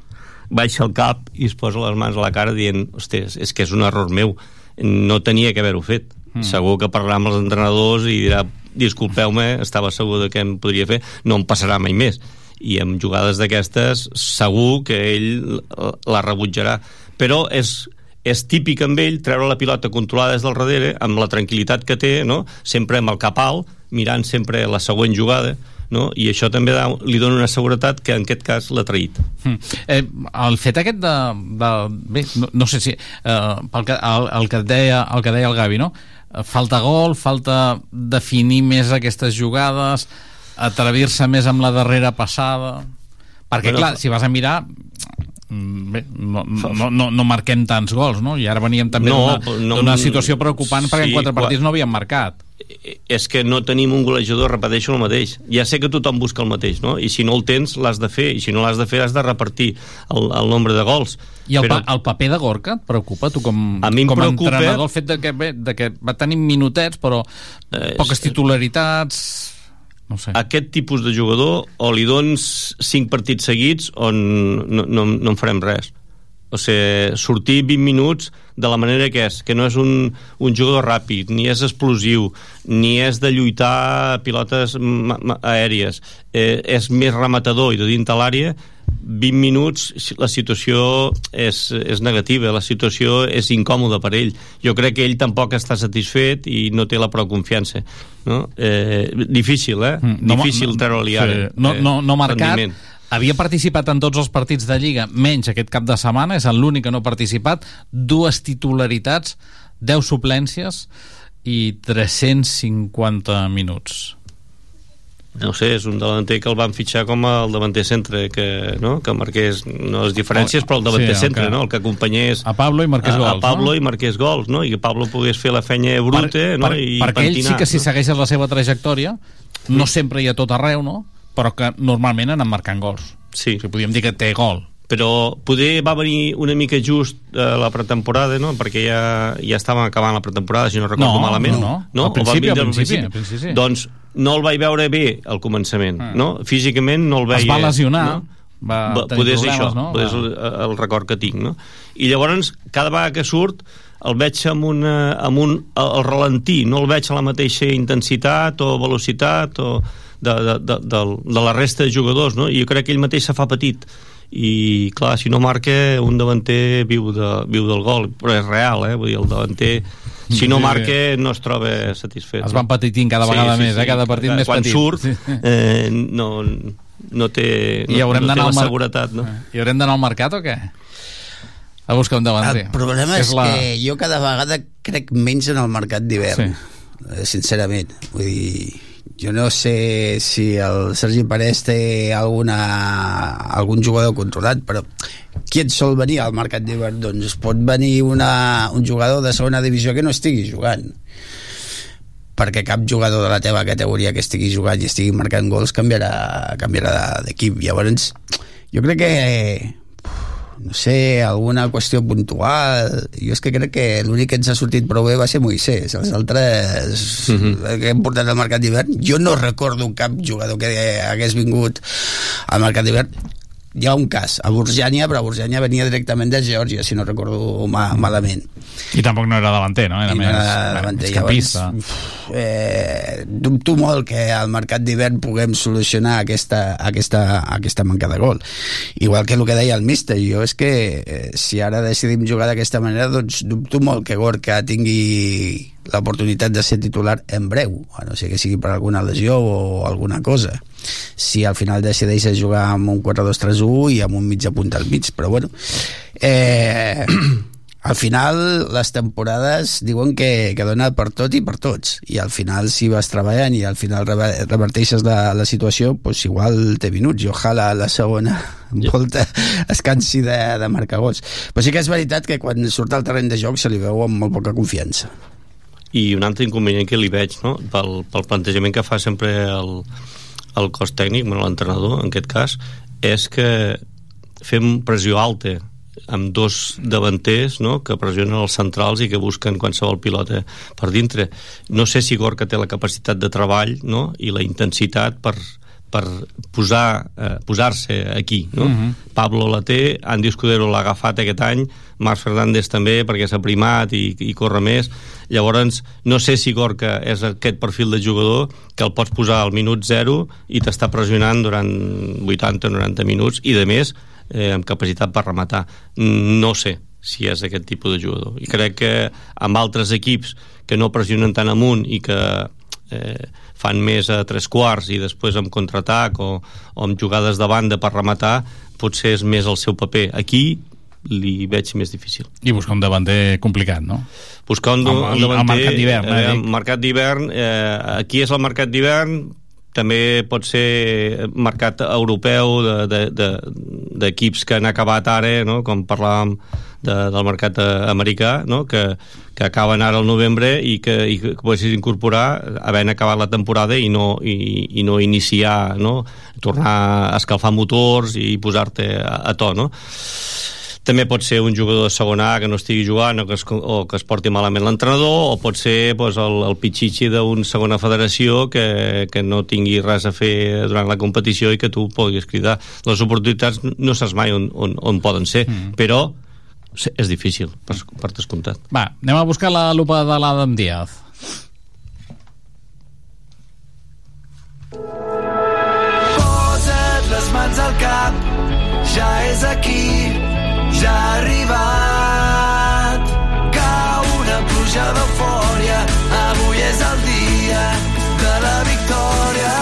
baixa el cap i es posa les mans a la cara dient, hòstia, és que és un error meu, no tenia que haver-ho fet. Mm. Segur que parlarà amb els entrenadors i dirà, disculpeu-me, estava segur de què em podria fer, no em passarà mai més. I amb jugades d'aquestes, segur que ell la rebutjarà. Però és, és típic amb ell treure la pilota controlada des del darrere amb la tranquil·litat que té, no? sempre amb el cap alt, mirant sempre la següent jugada, no? i això també da, li dona una seguretat que en aquest cas l'ha traït. Mm. Eh, el fet aquest de... de bé, no, no sé si... Eh, pel que, el, el, que deia, el que deia el Gavi, no? Eh, Falta gol, falta definir més aquestes jugades, atrevir-se més amb la darrera passada... Perquè, Bueno, clar, si vas a mirar bé, no, no, no, no marquem tants gols, no? I ara veníem també No, d'una no, situació preocupant perquè sí, en quatre partits no havien marcat. és que no tenim un golejador, repeteixo el mateix. Ja sé que tothom busca el mateix, no? I si no el tens, l'has de fer. I si no l'has de fer, has de repartir el, el nombre de gols. I el, Però- pa, el paper de Gorka et preocupa, tu com, A mi em com preocupa- entrenador, el fet de que, bé, de que va tenir minutets, però Eh, poques titularitats... No sé. Aquest tipus de jugador o li dones 5 partits seguits o no, no, no en farem res. O sigui, sortir 20 minuts de la manera que és, que no és un, un jugador ràpid, ni és explosiu, ni és de lluitar pilotes aèries, eh, és més rematador i de dintre l'àrea, 20 minuts la situació és, és negativa, la situació és incòmoda per ell. Jo crec que ell tampoc està satisfet i no té la prou confiança. No? Eh, difícil, eh? Mm, no difícil treure-li ara. Sí, no, no, no marcat. rendiment. Havia participat en tots els partits de Lliga, menys aquest cap de setmana, és l'únic que no ha participat. Dues titularitats, 10 suplències i 350 minuts. No sé, és un delanter que el van fitxar com el davanter centre, que, no? que marqués no les diferències, però el davanter Sí, el centre, que- no? el que acompanyés A Pablo i marqués a, gols, a Pablo no? i marqués gols, no? i que Pablo pogués fer la feina bruta no? I perquè ell sí pentinar, que si no? segueixes la seva trajectòria, no sempre i a tot arreu, no? Però que normalment han marcant gols. Sí. O sigui, podríem dir que té gol. però poder va venir una mica just a la pretemporada, no? perquè ja, ja estàvem acabant la pretemporada, si no recordo No, malament. no, no. no? Al va principi, al principi, al principi, sí. Doncs no el vaig veure bé al començament, Ah. no? Físicament no el veia... Es va lesionar, no? va tenir poder problemes, això, no? poder és el, el record que tinc, no? I llavors, cada vegada que surt, el veig amb, una, amb un, el ralentí, no el veig a la mateixa intensitat o velocitat o de, de, de, de, de la resta de jugadors, no? I jo crec que ell mateix se fa petit i clar, si no marca un davanter viu, de, viu del gol però és real, eh? vull dir, el davanter si no Sí, marca no es troba satisfet Es van petitint cada vegada més, eh? Cada partit més quan petit. surt Sí. eh, no, no té, I no, haurem no té la mar- seguretat no? I haurem d'anar al mercat o què? A buscar un davanter. El problema és, la... que jo cada vegada crec menys en el mercat d'hivern, sí. sincerament. Vull dir, jo no sé si el Sergi Parés té alguna, algun jugador controlat, però qui et sol venir al mercat d'hivern? Doncs pot venir una, un jugador de segona divisió que no estigui jugant perquè cap jugador de la teva categoria que estigui jugant i estigui marcant gols canviarà, canviarà d'equip. Llavors, jo crec que no sé, alguna qüestió puntual. Jo és que crec que l'únic que ens ha sortit prou bé va ser Moisés, els altres uh -huh. que hem portat al mercat d'hivern jo no recordo cap jugador que hagués vingut al mercat d'hivern hi ha un cas, a Burjània, però Burjània venia directament de Geòrgia, si no recordo ma malament. I tampoc no era davanter, no? Era I no més, era davanter. capista. eh, dubto molt que al mercat d'hivern puguem solucionar aquesta, aquesta, aquesta manca de gol. Igual que el que deia el míster, jo és que eh, si ara decidim jugar d'aquesta manera, doncs dubto molt que Gorka tingui l'oportunitat de ser titular en breu, a no sé que sigui per alguna lesió o alguna cosa si al final decideix jugar amb un 4-2-3-1 i amb un mitja punta al mig però bueno. Eh, al final les temporades diuen que, que dona per tot i per tots. I al final si vas treballant i al final rever- reverteixes la, la situació pues igual té minuts. I ojalà la segona volta es cansi de, de marcar gols però sí que és veritat que quan surt al terreny de joc se li veu amb molt poca confiança. I un altre inconvenient que li veig no? pel, pel plantejament que fa sempre el, el cos tècnic, bueno, l'entrenador en aquest cas, és que fem pressió alta amb dos davanters no? que pressionen els centrals i que busquen qualsevol pilota per dintre. No sé si Gorka té la capacitat de treball no? i la intensitat per, per posar, eh, posar-se aquí. No? Mhm. Pablo la té, Andy Escudero l'ha agafat aquest any, Marc Fernández també perquè s'ha primat i, i corre més llavors no sé si Gorka és aquest perfil de jugador que el pots posar al minut 0 i t'està pressionant durant 80 o 90 minuts i de més eh, amb capacitat per rematar no sé si és aquest tipus de jugador i crec que amb altres equips que no pressionen tan amunt i que eh, fan més a tres quarts i després amb contraatac o, o amb jugades de banda per rematar potser és més el seu paper aquí li veig més difícil I buscar un davanter complicat, no? buscar un, Al- un davanter al mercat d'hivern, eh, eh, dic. mercat d'hivern eh, aquí és el mercat d'hivern també pot ser mercat europeu d'equips de, de, d'equips que han acabat ara, no? com parlàvem de, del mercat eh, americà, no? que, que acaben ara al novembre i que, i que poguessis incorporar havent acabat la temporada i no, i, i no iniciar, no? tornar a escalfar motors i posar-te a, a to, no? també pot ser un jugador de segona A que no estigui jugant o que es, o que es porti malament l'entrenador o pot ser doncs, el, el pitxitxi d'un segona federació que, que no tingui res a fer durant la competició i que tu puguis cridar les oportunitats no saps mai on, on, on poden ser mm. però és difícil per, per descomptat Va, anem a buscar la lupa de l'Adam Díaz. Posa't les mans al cap, ja és aquí, ja ha arribat. Cau una pluja d'eufòria, avui és el dia de la victòria.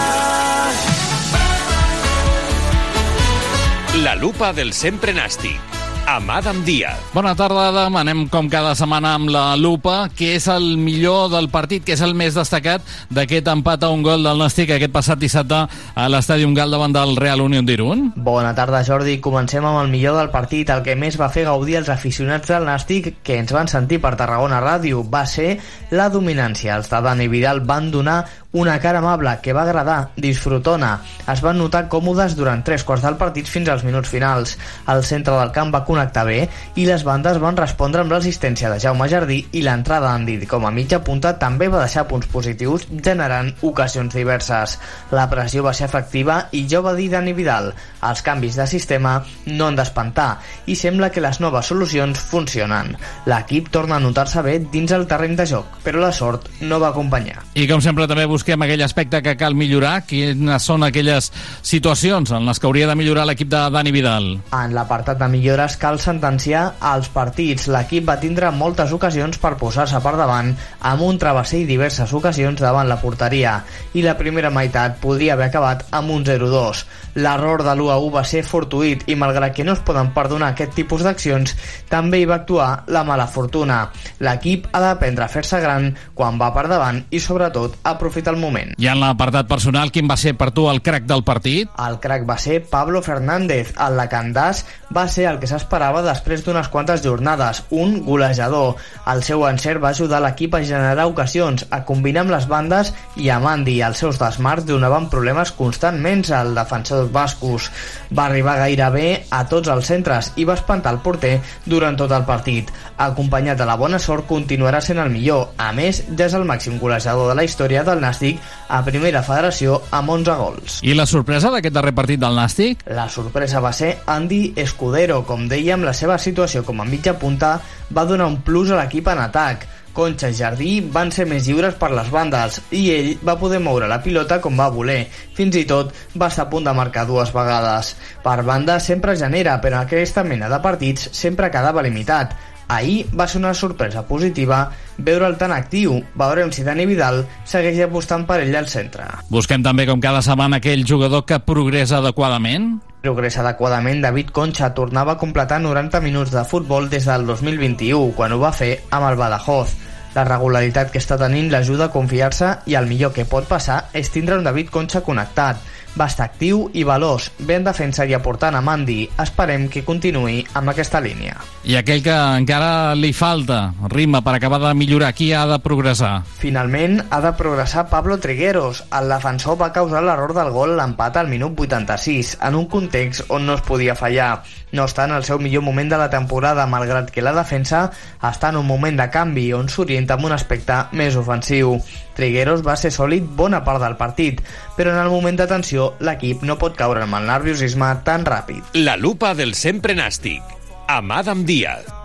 La lupa del sempre nàstic, amb Adam Díaz. Bona tarda, Adam. Anem com cada setmana amb la lupa. Què és el millor del partit? Què és el més destacat d'aquest empat a un gol del Nàstic aquest passat dissabte a l'estadi Gal davant del Real Unión d'Irun? Bona tarda, Jordi. Comencem amb el millor del partit. El que més va fer gaudir els aficionats del Nàstic que ens van sentir per Tarragona Ràdio va ser la dominància. Els de Dani Vidal van donar una cara amable que va agradar, disfrutona. Es van notar còmodes durant tres quarts del partit fins als minuts finals. El centre del camp va connectar bé i les bandes van respondre amb l'assistència de Jaume Jardí i l'entrada d'Andy com a mitja punta també va deixar punts positius generant ocasions diverses. La pressió va ser efectiva i jo va dir Dani Vidal, els canvis de sistema no han d'espantar i sembla que les noves solucions funcionen. L'equip torna a notar-se bé dins el terreny de joc, però la sort no va acompanyar. I com sempre també busquem aquell aspecte que cal millorar. Quines són aquelles situacions en les que hauria de millorar l'equip de Dani Vidal? En l'apartat de millores cal sentenciar els partits. L'equip va tindre moltes ocasions per posar-se per davant amb un travesser i diverses ocasions davant la porteria i la primera meitat podria haver acabat amb un 0-2. L'error de l'1-1 va ser fortuït i malgrat que no es poden perdonar aquest tipus d'accions, també hi va actuar la mala fortuna. L'equip ha d'aprendre a fer-se gran quan va per davant i sobretot aprofitar del moment. I en l'apartat personal, quin va ser per tu el crack del partit? El crack va ser Pablo Fernández. El Lacandàs va ser el que s'esperava després d'unes quantes jornades, un golejador. El seu encert va ajudar l'equip a generar ocasions, a combinar amb les bandes i a Mandi. Els seus desmarts donaven problemes constantment al defensor bascos. Va arribar gairebé a tots els centres i va espantar el porter durant tot el partit. Acompanyat de la bona sort, continuarà sent el millor. A més, ja és el màxim golejador de la història del Nàstic a primera federació amb 11 gols. I la sorpresa d'aquest darrer partit del Nàstic? La sorpresa va ser Andy Escudero. Com dèiem, la seva situació com a mitja punta va donar un plus a l'equip en atac. Concha i Jardí van ser més lliures per les bandes i ell va poder moure la pilota com va voler. Fins i tot va estar a punt de marcar dues vegades. Per banda sempre genera, però aquesta mena de partits sempre quedava limitat. Ahir va ser una sorpresa positiva veure'l tan actiu. Veurem si Dani Vidal segueix apostant per ell al centre. Busquem també, com cada setmana, aquell jugador que progressa adequadament. Progressa adequadament, David Concha tornava a completar 90 minuts de futbol des del 2021, quan ho va fer amb el Badajoz. La regularitat que està tenint l'ajuda a confiar-se i el millor que pot passar és tindre un David Concha connectat. Va estar actiu i veloç, ben defensa i aportant a Mandi. Esperem que continuï amb aquesta línia. I aquell que encara li falta ritme per acabar de millorar, qui ha de progressar? Finalment, ha de progressar Pablo Trigueros. El defensor va causar l'error del gol l'empat al minut 86, en un context on no es podia fallar. No està en el seu millor moment de la temporada, malgrat que la defensa està en un moment de canvi on s'orienta amb un aspecte més ofensiu. Trigueros va ser sòlid bona part del partit, però en el moment d'atenció l'equip no pot caure amb el nerviosisme tan ràpid. La lupa del sempre nàstic, amb Adam Díaz.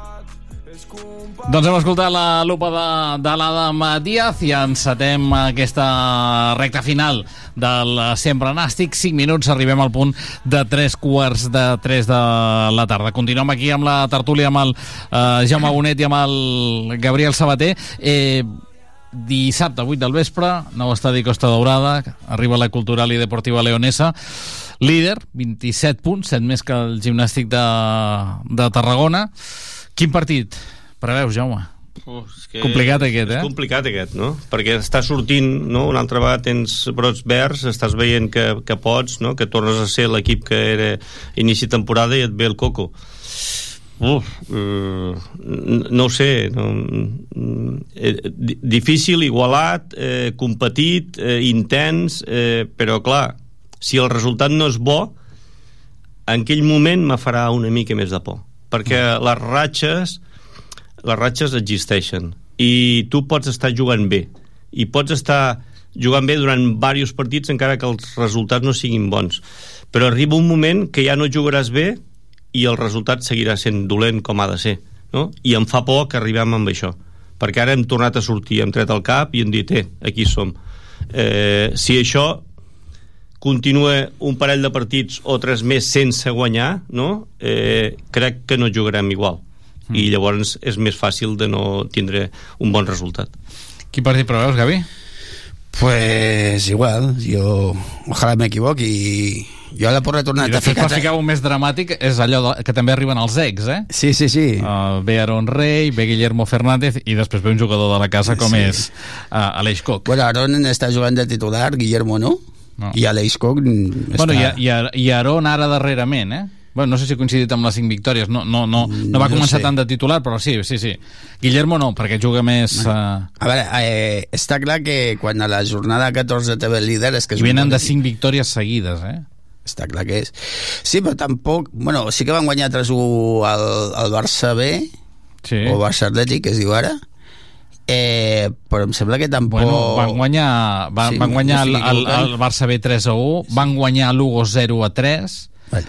Doncs hem escoltat la lupa de, de l'Adam Díaz i encetem aquesta recta final del Sempre Nàstic. 5 minuts, arribem al punt de 3 quarts de 3 de la tarda. Continuem aquí amb la tertúlia amb el eh, Jaume Bonet i amb el Gabriel Sabater. Eh, dissabte, 8 del vespre, nou estadi Costa Daurada, arriba la Cultural i Deportiva Leonesa, líder, 27 punts, 7 més que el gimnàstic de, de Tarragona. Quin partit preveus, Jaume? Oh, és que Complicat aquest, eh? És complicat aquest, no? Perquè està sortint, no? Una altra vegada tens brots verds, estàs veient que, que pots, no? Que tornes a ser l'equip que era inici temporada i et ve el coco. Uf, eh, no ho sé no, eh, di- difícil, igualat eh, competit, eh, intens eh, però clar si el resultat no és bo en aquell moment me farà una mica més de por perquè les ratxes les ratxes existeixen i tu pots estar jugant bé i pots estar jugant bé durant diversos partits encara que els resultats no siguin bons. Però arriba un moment que ja no jugaràs bé i el resultat seguirà sent dolent com ha de ser no? i em fa por que arribem amb això perquè ara hem tornat a sortir, hem tret el cap i hem dit, eh, aquí som eh, si això continua un parell de partits o tres més sense guanyar no? eh, crec que no jugarem igual mm. i llavors és més fàcil de no tindre un bon resultat Quin partit preveus, Gavi? Pues igual, yo ojalá me equivoqui i jo la porra tornar I després per ficar un més dramàtic és allò de, que també arriben els ex, eh? Sí, sí, sí. Uh, ve Aaron Rey, ve Guillermo Fernández i després ve un jugador de la casa com Sí. és uh, Aleix Coc. Bueno, Aaron està jugant de titular, Guillermo no, No. i Aleix Coc mm, Bueno, i, està... i, i Aaron ara darrerament, eh? Bueno, no sé si ha coincidit amb les 5 victòries, no, no, no, no va No començar sé. tant de titular, però sí, sí, sí. Guillermo no, perquè juga més... Uh, A veure, eh, està clar que quan a la jornada 14 te ve el líder és que és I venen de equip. 5 victòries seguides, eh? Està clar que és. Sí, però tampoc... Bueno, sí que van guanyar 3-1 al, al Barça B, sí. o Barça Atlètic, que es diu ara, eh, però em sembla que tampoc... Bueno, van guanyar, van, Sí, van guanyar el, no el, equivocant. el Barça B 3 a 1, van guanyar Lugo 0 a 3,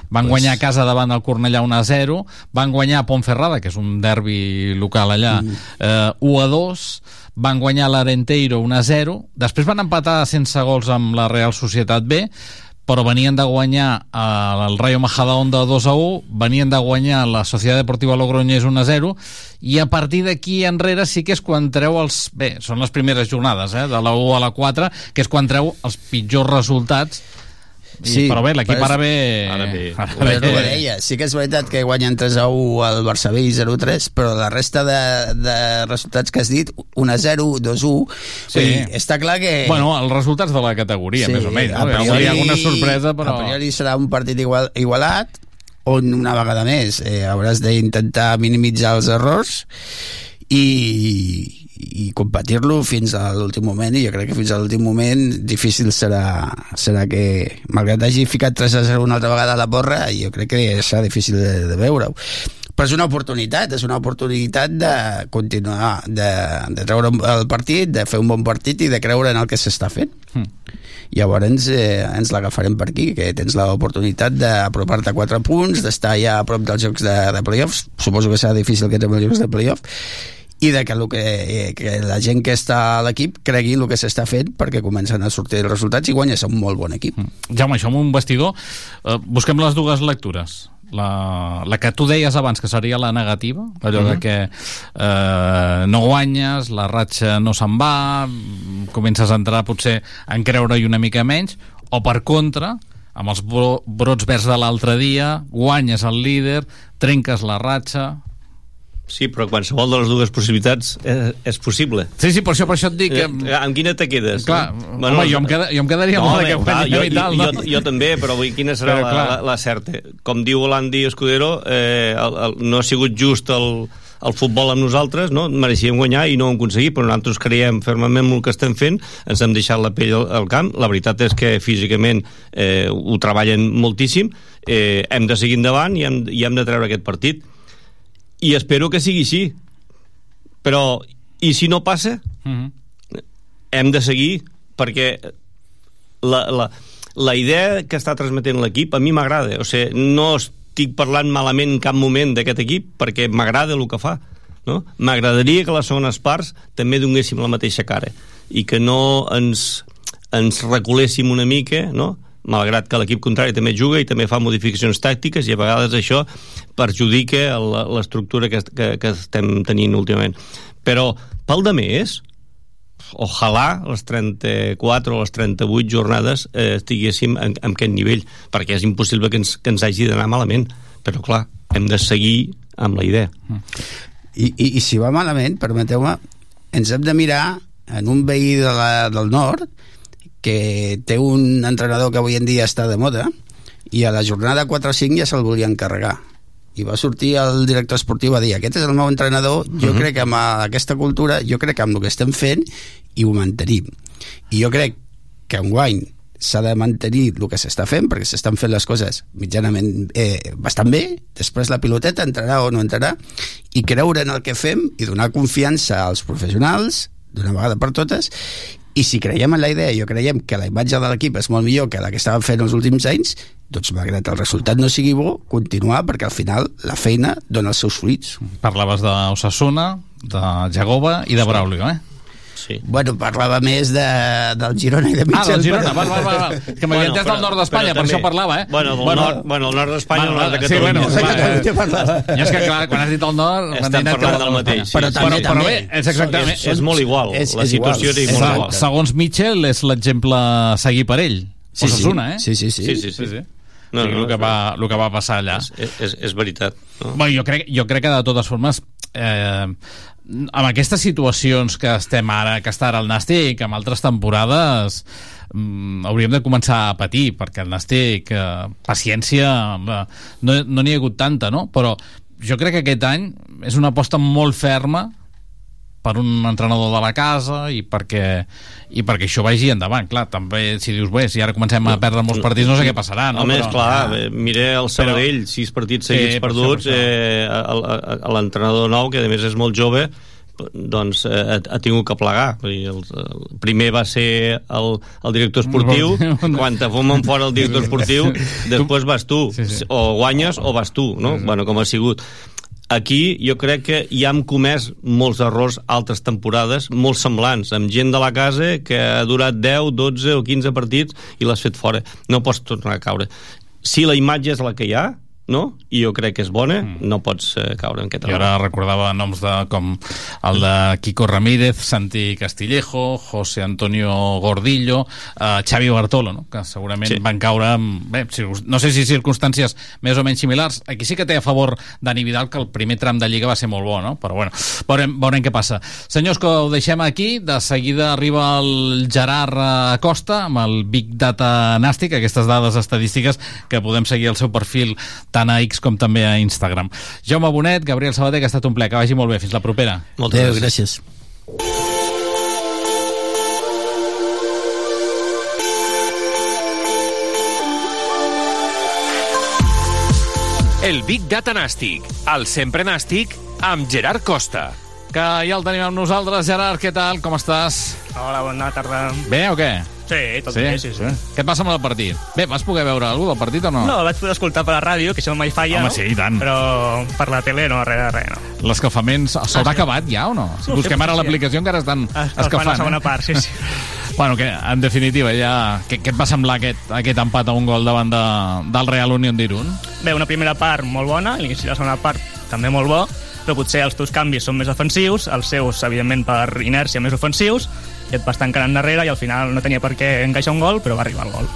van guanyar a casa davant del Cornellà 1 a 0, van guanyar a Pontferrada, que és un derbi local allà, eh, 1 a 2, van guanyar l'Arenteiro 1 a 0, després van empatar sense gols amb la Real Societat B, però venien de guanyar eh, el Rayo Majadahonda 2 a 1, venien de guanyar la Societat Deportiva Logroñés 1 a 0, i a partir d'aquí enrere sí que és quan treu els... Bé, són les primeres jornades, eh, de la 1 a la 4, que és quan treu els pitjors resultats I, però bé, l'equip ara ve... Ara bé. Ara bé. Ho deia, sí que és veritat que guanyen 3 a 1 al Barça B i 0-3, però la resta de, de resultats que has dit, 1 a 0, 2 a 1, sí. dir, està clar que... Bueno, els resultats de la categoria, sí, més o menys. No? Priori, Hi ha alguna sorpresa, però... A priori serà un partit igual, igualat, on una vegada més eh, hauràs d'intentar minimitzar els errors i, i competir-lo fins a l'últim moment i jo crec que fins a l'últim moment difícil serà, serà que malgrat hagi ficat 3 a 0 una altra vegada a la porra jo crec que serà difícil de, de veure-ho però és una oportunitat, és una oportunitat de continuar, de, de treure el partit, de fer un bon partit i de creure en el que s'està fent. Mm. Llavors eh, ens l'agafarem per aquí, que tens l'oportunitat d'apropar-te a 4 punts, d'estar ja a prop dels jocs de, de playoffs, suposo que serà difícil que els jocs de playoffs, i de que, el que, eh, que la gent que està a l'equip cregui el que s'està fent perquè comencen a sortir els resultats i guanyes un molt bon equip. Mm. Jaume, això amb un vestidor, eh, busquem les dues lectures. La, la que tu deies abans, que seria la negativa, allò uh -huh. de mhm. que eh, no guanyes, la ratxa no se'n va, comences a entrar potser en creure-hi una mica menys, o per contra, amb els brots verds de l'altre dia, guanyes el líder, trenques la ratxa, Sí, però qualsevol de les dues possibilitats és, és possible. Sí, sí, per això, per això et dic que... Eh, amb quina te quedes? Clar, no? bueno, home, jo em, queda, jo em quedaria no, molt que clar, jo, i tal, no? Jo, jo també, però vull, quina serà però, la, la, la certa? Com diu l'Andy Escudero, eh, el, el, no ha sigut just el, el futbol amb nosaltres, no? mereixíem guanyar i no ho hem aconseguit, però nosaltres creiem fermament en el que estem fent, ens hem deixat la pell al, al camp, la veritat és que físicament eh, ho treballen moltíssim, eh, hem de seguir endavant i hem, i hem de treure aquest partit i espero que sigui així però i si no passa uh mhm. -huh. hem de seguir perquè la, la, la idea que està transmetent l'equip a mi m'agrada o sigui, no estic parlant malament en cap moment d'aquest equip perquè m'agrada el que fa no? m'agradaria que les segones parts també donéssim la mateixa cara i que no ens, ens recoléssim una mica no? Malgrat que l'equip contrari també juga i també fa modificacions tàctiques i a vegades això perjudica l'estructura que, que, que estem tenint últimament. Però pel de més, ojalà les 34 o les 38 jornades eh, estiguéssim en, en aquest nivell, perquè és impossible que ens, que ens hagi d'anar malament. Però clar, hem de seguir amb la idea. I, i, i si va malament, permeteu-me, ens hem de mirar en un veí de la, del nord que té un entrenador que avui en dia està de moda i a la jornada 4 o 5 ja se'l volien carregar i va sortir el director esportiu a dir aquest és el meu entrenador, jo uh mhm. -huh. crec que amb aquesta cultura, jo crec que amb el que estem fent i ho mantenim i jo crec que en guany s'ha de mantenir el que s'està fent perquè s'estan fent les coses mitjanament eh, bastant bé, després la piloteta entrarà o no entrarà i creure en el que fem i donar confiança als professionals d'una vegada per totes i si creiem en la idea, jo creiem que la imatge de l'equip és molt millor que la que estàvem fent els últims anys, doncs malgrat el resultat no sigui bo, continuar perquè al final la feina dona els seus fruits. Parlaves d'Osasuna, de Jagoba i de Braulio, eh? Sí. Bueno, parlava més de, del Girona i de Mitchell. Ah, del Girona, val, val, val. Que m'havia bueno, entès del nord d'Espanya, per això parlava, eh? Bueno, del bueno, nord, bueno, el nord d'Espanya o el nord de Catalunya. Sí, bueno, va, eh, és que clar, quan has dit el nord... Estem parlant del mateix. Però, també, però, però bé, és exactament... És, és molt igual, és, la situació és, molt igual. Segons Mitchell, és l'exemple a seguir per ell. Sí, Osasuna, eh? Sí, sí, sí. sí, sí, sí. sí. No, no, el, que va, el que va passar allà. És, és, és veritat. No? Bueno, jo, crec, jo crec que de totes formes eh, amb aquestes situacions que estem ara, que està ara el Nàstic, amb altres temporades, mm, hauríem de començar a patir, perquè el Nàstic, eh, paciència, no n'hi no ha hagut tanta, no? Però jo crec que aquest any és una aposta molt ferma per un entrenador de la casa i perquè, i perquè això vagi endavant clar, també si dius, bé, si ara comencem a perdre molts partits no sé què passarà no? a més, clar, ja. mire el Sabadell però... sis partits seguits sí, perduts eh, l'entrenador nou, que a més és molt jove doncs eh, ha, ha tingut que plegar dir, el, el primer va ser el, el director esportiu quan te fumen fora el director esportiu després vas tu, sí, sí. o guanyes o vas tu, no? Bueno, com ha sigut Aquí jo crec que ja hem comès molts errors altres temporades, molt semblants, amb gent de la casa que ha durat 10, 12 o 15 partits i l'has fet fora. No pots tornar a caure. Si la imatge és la que hi ha, no? i jo crec que és bona, mm. no pots eh, caure en aquest I ara recordava noms de, com el de Kiko Ramírez, Santi Castillejo, José Antonio Gordillo, eh, Xavi Bartolo, no? que segurament sí. van caure amb, bé, no sé si circumstàncies més o menys similars. Aquí sí que té a favor Dani Vidal que el primer tram de Lliga va ser molt bo, no? però bueno, veurem, veurem què passa. Senyors, que ho deixem aquí, de seguida arriba el Gerard Acosta amb el Big Data Nàstic, aquestes dades estadístiques que podem seguir al seu perfil tant a X com també a Instagram. Jaume Bonet, Gabriel Sabater, que ha estat un ple. Que vagi molt bé. Fins la propera. Moltes Adéu, gràcies. El Big Data Nàstic, el sempre nàstic, amb Gerard Costa. Que ja el tenim amb nosaltres. Gerard, què tal? Com estàs? Hola, bona tarda. Bé o què? Sí, tot sí? bé, sí, sí. Què et passa amb el partit? Bé, vas poder veure alguna del partit o no? No, vaig poder escoltar per la ràdio, que això mai falla, Home, no? sí, i tant. Però per la tele no, res res, no. L'escalfament s'ha Ah, sí. acabat ja o no? Si busquem sí, ara l'aplicació encara estan Escalfant escalfant. la segona eh? part, sí, sí. Bueno, que en definitiva, ja... Què, què et va semblar aquest, aquest empat a un gol davant de, del Real Unión d'Irun? Bé, una primera part molt bona, l'inici de la segona part també molt bo, però potser els teus canvis són més ofensius, els seus, evidentment, per inèrcia més ofensius, i et vas tancant endarrere i al final no tenia per què encaixar un gol, però va arribar el gol.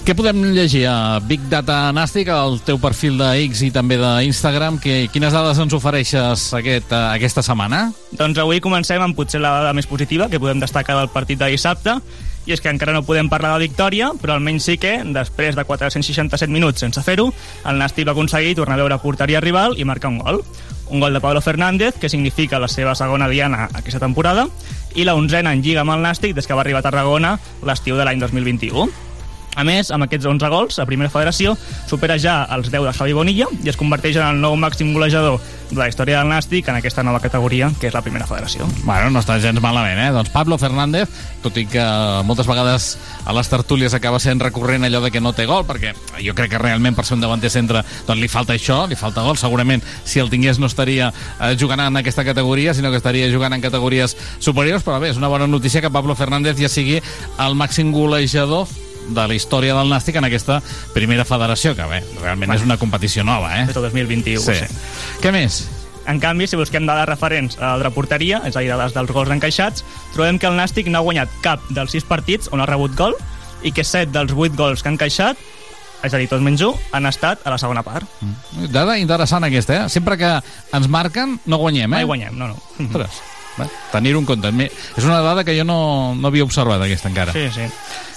Què podem llegir a Big Data Nàstic, al teu perfil de X i també d'Instagram? Que, quines dades ens ofereixes aquest, eh, aquesta setmana? Doncs avui comencem amb potser la dada més positiva que podem destacar del partit de dissabte, i és que encara no podem parlar de victòria, però almenys sí que, després de 467 minuts sense fer-ho, el Nàstic va aconseguir tornar a veure porteria rival i marcar un gol. Un gol de Pablo Fernández, que significa la seva segona diana aquesta temporada, i la onzena en Lliga amb el Nàstic des que va arribar a Tarragona l'estiu de l'any 2021. A més, amb aquests 11 gols, a primera federació supera ja els 10 de Javi Bonilla i es converteix en el nou màxim golejador de la història del Nàstic en aquesta nova categoria, que és la primera federació. Bueno, no està gens malament, eh? Doncs Pablo Fernández, tot i que moltes vegades a les tertúlies acaba sent recurrent allò de que no té gol, perquè jo crec que realment per ser un davanter centre doncs li falta això, li falta gol. Segurament, si el tingués no estaria eh, jugant en aquesta categoria, sinó que estaria jugant en categories superiors, però bé, és una bona notícia que Pablo Fernández ja sigui el màxim golejador de la història del Nàstic en aquesta primera federació, que bé, realment és una competició nova, eh? Del 2021, Sí. sí. Què més? En canvi, si busquem dades referents a la porteria, és a dir, dades dels gols encaixats, trobem que el Nàstic no ha guanyat cap dels sis partits on ha rebut gol i que set dels vuit gols que ha encaixat, és a dir, tots menys un, han estat a la segona part. Dada interessant aquesta, eh? Sempre que ens marquen, no guanyem, eh? Mai guanyem, no, no. Ostres, bé, tenir-ho en compte. És una dada que jo no, no havia observat, aquesta, encara. Sí, sí.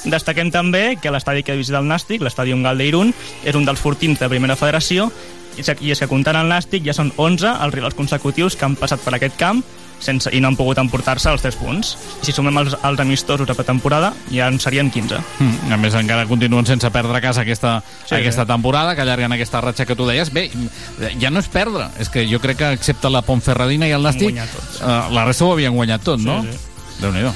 Destaquem també que l'estadi que visita el Nàstic, l'estadi Ungal d'Irun, és un dels fortins de primera federació i és que comptant el Nàstic ja són 11 els rivals consecutius que han passat per aquest camp sense, i no han pogut emportar-se els 3 punts. I si sumem els, els amistosos de pretemporada, ja en serien 15. Mm, a més, encara continuen sense perdre a casa aquesta, Sí, aquesta sí. temporada, que allarguen aquesta ratxa que tu deies. Bé, ja no és perdre, és que jo crec que excepte la Pontferradina i el tots. eh, la resta ho havien guanyat tot, Sí, no? sí. Déu-n'hi-do.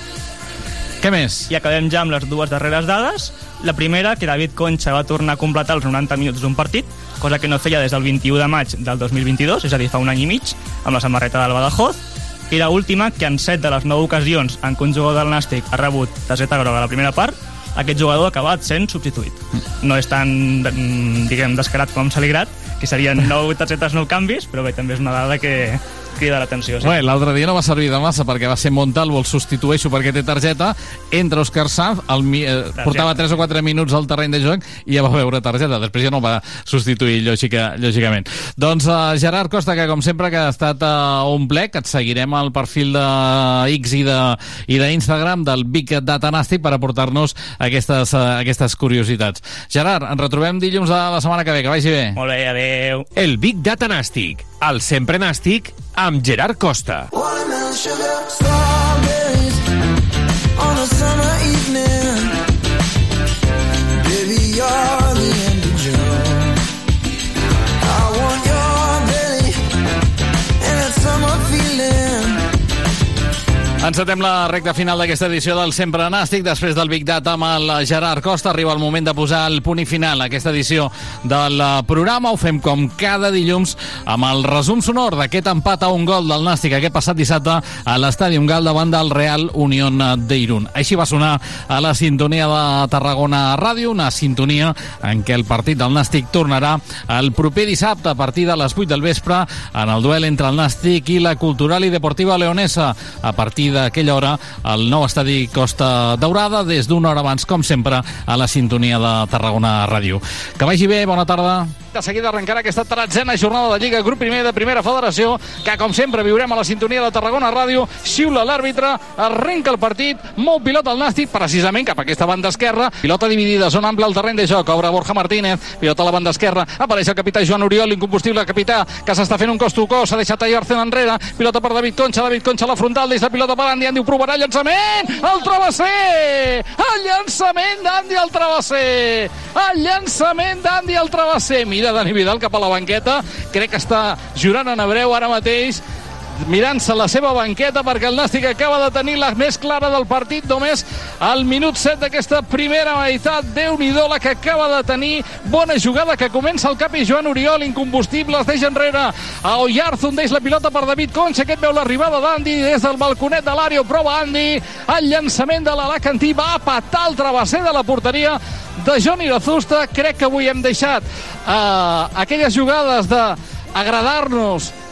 Què més? I acabem ja amb les dues darreres dades. La primera, que David Concha va tornar a completar els 90 minuts d'un partit, cosa que no feia des del 21 de maig del 2022, és a dir, fa un any i mig, amb la samarreta del Badajoz. I la última, que en 7 de les 9 ocasions en què un jugador del Nàstic ha rebut targeta groga a la primera part, aquest jugador ha acabat sent substituït. No és tan, mm, diguem, descarat com Saligrat, que serien 9 targetes, 9 canvis, però bé, també és una dada que crida l'atenció. Bé, l'altre dia no va servir de massa perquè va ser Montalvo el substitueixo perquè té targeta, entra Òscar Sanz, el, mi- eh, portava 3 o 4 minuts al terreny de joc i ja va veure targeta, després ja no el va substituir lògica, lògicament. Doncs uh, Gerard Costa, que com sempre que ha estat uh, un ple, que et seguirem al perfil de X i de i d'Instagram del Big Data Nàstic per aportar-nos aquestes, uh, aquestes curiositats. Gerard, ens retrobem dilluns de la setmana que ve, que vagi bé. Molt bé, adeu. El Big Data Nàstic, el sempre nàstic, amb Gerard Costa. Watermelon sugar, Encetem la recta final d'aquesta edició del Sempre Nàstic. Després del Big Data amb el Gerard Costa arriba el moment de posar el punt i final a aquesta edició del programa. Ho fem com cada dilluns amb el resum sonor d'aquest empat a un gol del Nàstic aquest passat dissabte a l'estadi Gal davant del Real Unión d'Irun. Així va sonar a la sintonia de Tarragona Ràdio, una sintonia en què el partit del Nàstic tornarà el proper dissabte a partir de les 8 del vespre en el duel entre el Nàstic i la Cultural i Deportiva Leonesa a partir d'aquella hora al nou estadi Costa Daurada des d'una hora abans, com sempre, a la sintonia de Tarragona Ràdio. Que vagi bé, bona tarda. De seguida arrencarà aquesta tretzena jornada de Lliga Grup Primer de Primera Federació, que com sempre viurem a la sintonia de Tarragona Ràdio, xiula l'àrbitre, arrenca el partit, mou pilota al Nàstic, precisament cap a aquesta banda esquerra, pilota dividida, zona ampla al terreny de joc, obre Borja Martínez, pilota a la banda esquerra, apareix el capità Joan Oriol, incombustible capità, que s'està fent un cos to cos, s'ha deixat a Yarcen enrere, pilota per David Concha, David Concha a la frontal, deixa la pilota per Andy, Andy ho provarà, llançament, el travesser, el llançament d'Andy al travesser, el llançament d'Andy al travesser, mira Dani Vidal cap a la banqueta, crec que està jurant en hebreu ara mateix, mirant-se la seva banqueta perquè el Nàstic acaba de tenir la més clara del partit només al minut 7 d'aquesta primera meitat. Déu nhi la que acaba de tenir. Bona jugada que comença el cap i Joan Oriol incombustible, es deixa enrere a Oyarzun, deix la pilota per David Concha aquest veu l'arribada d'Andy des del balconet de l'àrea prova Andy, el llançament de l'Alacantí va a patar el travesser de la porteria de Joan Irazusta crec que avui hem deixat uh, aquelles jugades de agradar-nos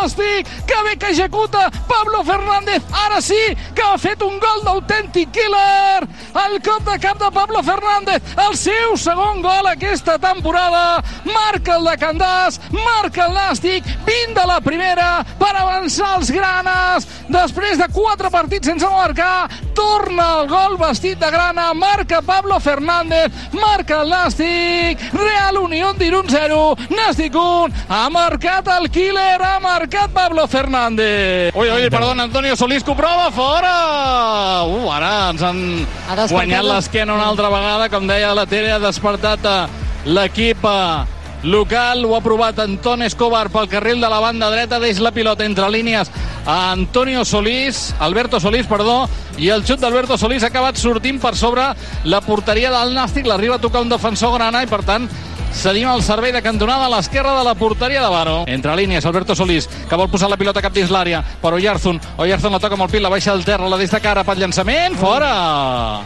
Nàstic, que bé que executa Pablo Fernández, ara sí que ha fet un gol d'autèntic killer, el cop de cap de Pablo Fernández, el seu segon gol aquesta temporada, marca el de Candàs, marca el Nàstic, 20 de la primera per avançar els granes, després de quatre partits sense marcar, torna el gol vestit de grana, marca Pablo Fernández, marca el Nàstic, Real Unión d'Irun 0, Nàstic 1, ha marcat el killer, ha marcat Pablo Fernández. Ui, ui, perdona, Antonio Solís que ho prova, fora! Uh, ara ens han guanyat l'esquena una altra vegada, com deia la Tere, ha despertat eh, l'equip eh, local, ho ha provat Anton Escobar pel carril de la banda dreta, deix la pilota entre línies a Antonio Solís, Alberto Solís, perdó, i el xut d'Alberto Solís ha acabat sortint per sobre la porteria del Nàstic, l'arriba a tocar un defensor grana i per tant cedim el servei de cantonada a l'esquerra de la porteria de Baro. Entre línies, Alberto Solís, que vol posar la pilota cap dins l'àrea, per Oyarzun. Oyarzun la toca amb el pit, la baixa al terra, la des de cara pel llançament, fora!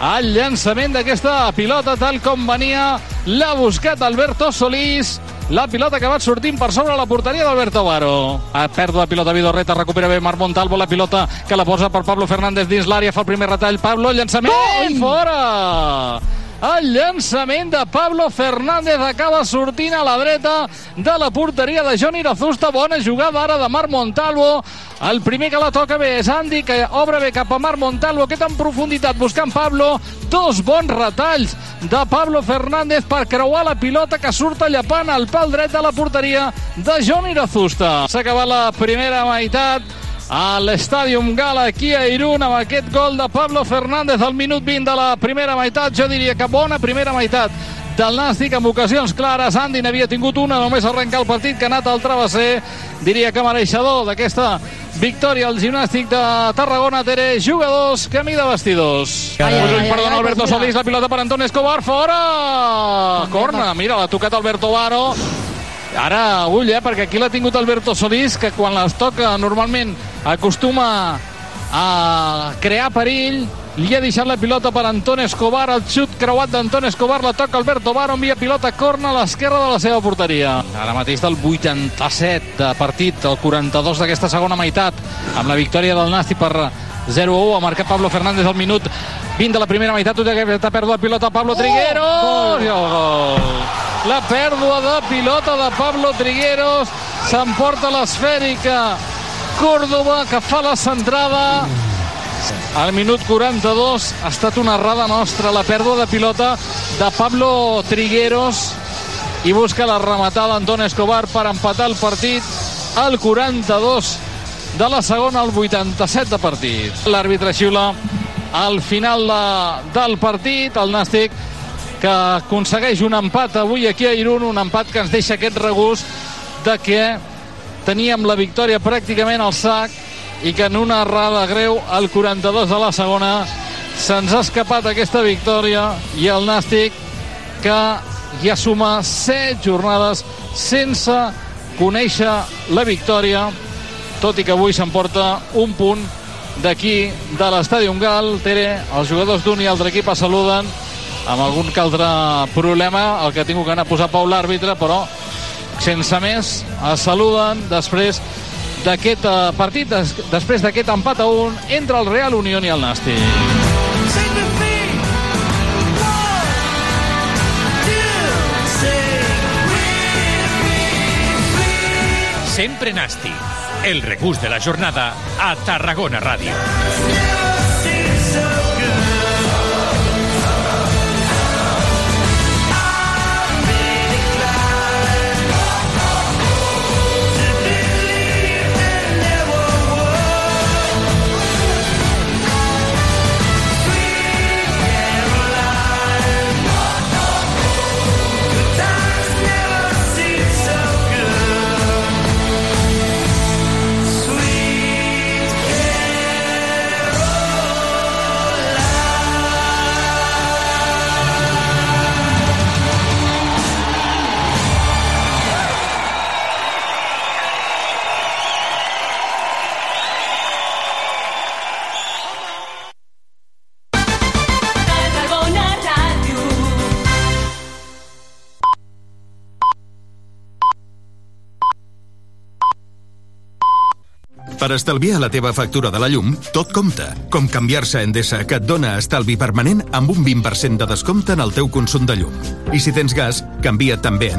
El llançament d'aquesta pilota, tal com venia, l'ha buscat Alberto Solís. La pilota que va sortint per sobre la porteria d'Alberto Baro. A pèrdua de pilota Vidorreta, recupera bé Marc Montalvo, la pilota que la posa per Pablo Fernández dins l'àrea, fa el primer retall, Pablo, llançament, fora! El llançament de Pablo Fernández acaba sortint a la dreta de la porteria de Johnny Irazusta. Bona jugada ara de Marc Montalvo. El primer que la toca bé és Andy, que obre bé cap a Marc Montalvo. Aquest en profunditat buscant Pablo. Dos bons retalls de Pablo Fernández per creuar la pilota que surt llapant al pal dret de la porteria de Johnny Irazusta. S'ha acabat la primera meitat a l'Estàdium Gala aquí a Irún amb aquest gol de Pablo Fernández al minut 20 de la primera meitat. Jo diria que bona primera meitat del Nàstic amb ocasions clares. Andy n'havia tingut una, només arrencar el partit que ha anat al travesser. Diria que mereixedor d'aquesta victòria al gimnàstic de Tarragona. Tere, jugadors, camí de vestidors. Ai, ai, ai, perdona, ai, Alberto pues mira. Solís, la pilota per Anton Escobar, fora! Corna, mira, l'ha tocat Alberto Varo. Ara, ull, eh, perquè aquí l'ha tingut Alberto Solís, que quan les toca normalment acostuma a crear perill. Li ha deixat la pilota per Anton Escobar, el xut creuat d'Anton Escobar, la toca Alberto Varo, envia pilota corna a l'esquerra de la seva porteria. Ara mateix del 87 de partit, el 42 d'aquesta segona meitat, amb la victòria del Nàstic per 0-1, ha marcat Pablo Fernández al minut 20 de la primera meitat, que està pèrdua de pilota Pablo Trigueros, i el gol. La pèrdua de pilota de Pablo Trigueros. S'emporta l'esfèrica Córdoba que fa la centrada. Al minut 42 ha estat una errada nostra, la pèrdua de pilota de Pablo Trigueros. I busca la rematada d'Anton Escobar per empatar el partit al 42 de la segona al 87 de partit. L'àrbitre xiula al final de, del partit, el Nàstic que aconsegueix un empat avui aquí a Irún, un empat que ens deixa aquest regust de que teníem la victòria pràcticament al sac i que en una errada greu al 42 de la segona se'ns ha escapat aquesta victòria i el Nàstic que ja suma 7 jornades sense conèixer la victòria tot i que avui s'emporta un punt d'aquí de l'estadi Gal. Tere, els jugadors d'un i altre equip es saluden amb algun que altre problema, el que ha tingut que anar a posar Pau l'àrbitre, però sense més es saluden després d'aquest eh, partit, des, després d'aquest empat a un entre el Real Unión i el Nàstic. Sempre Nasti. El regús de la jornada a Tarragona Ràdio. Per estalviar la teva factura de la llum, tot compta. Com canviar-se a Endesa, que et dona estalvi permanent amb un 20% de descompte en el teu consum de llum. I si tens gas, canvia't també a Endesa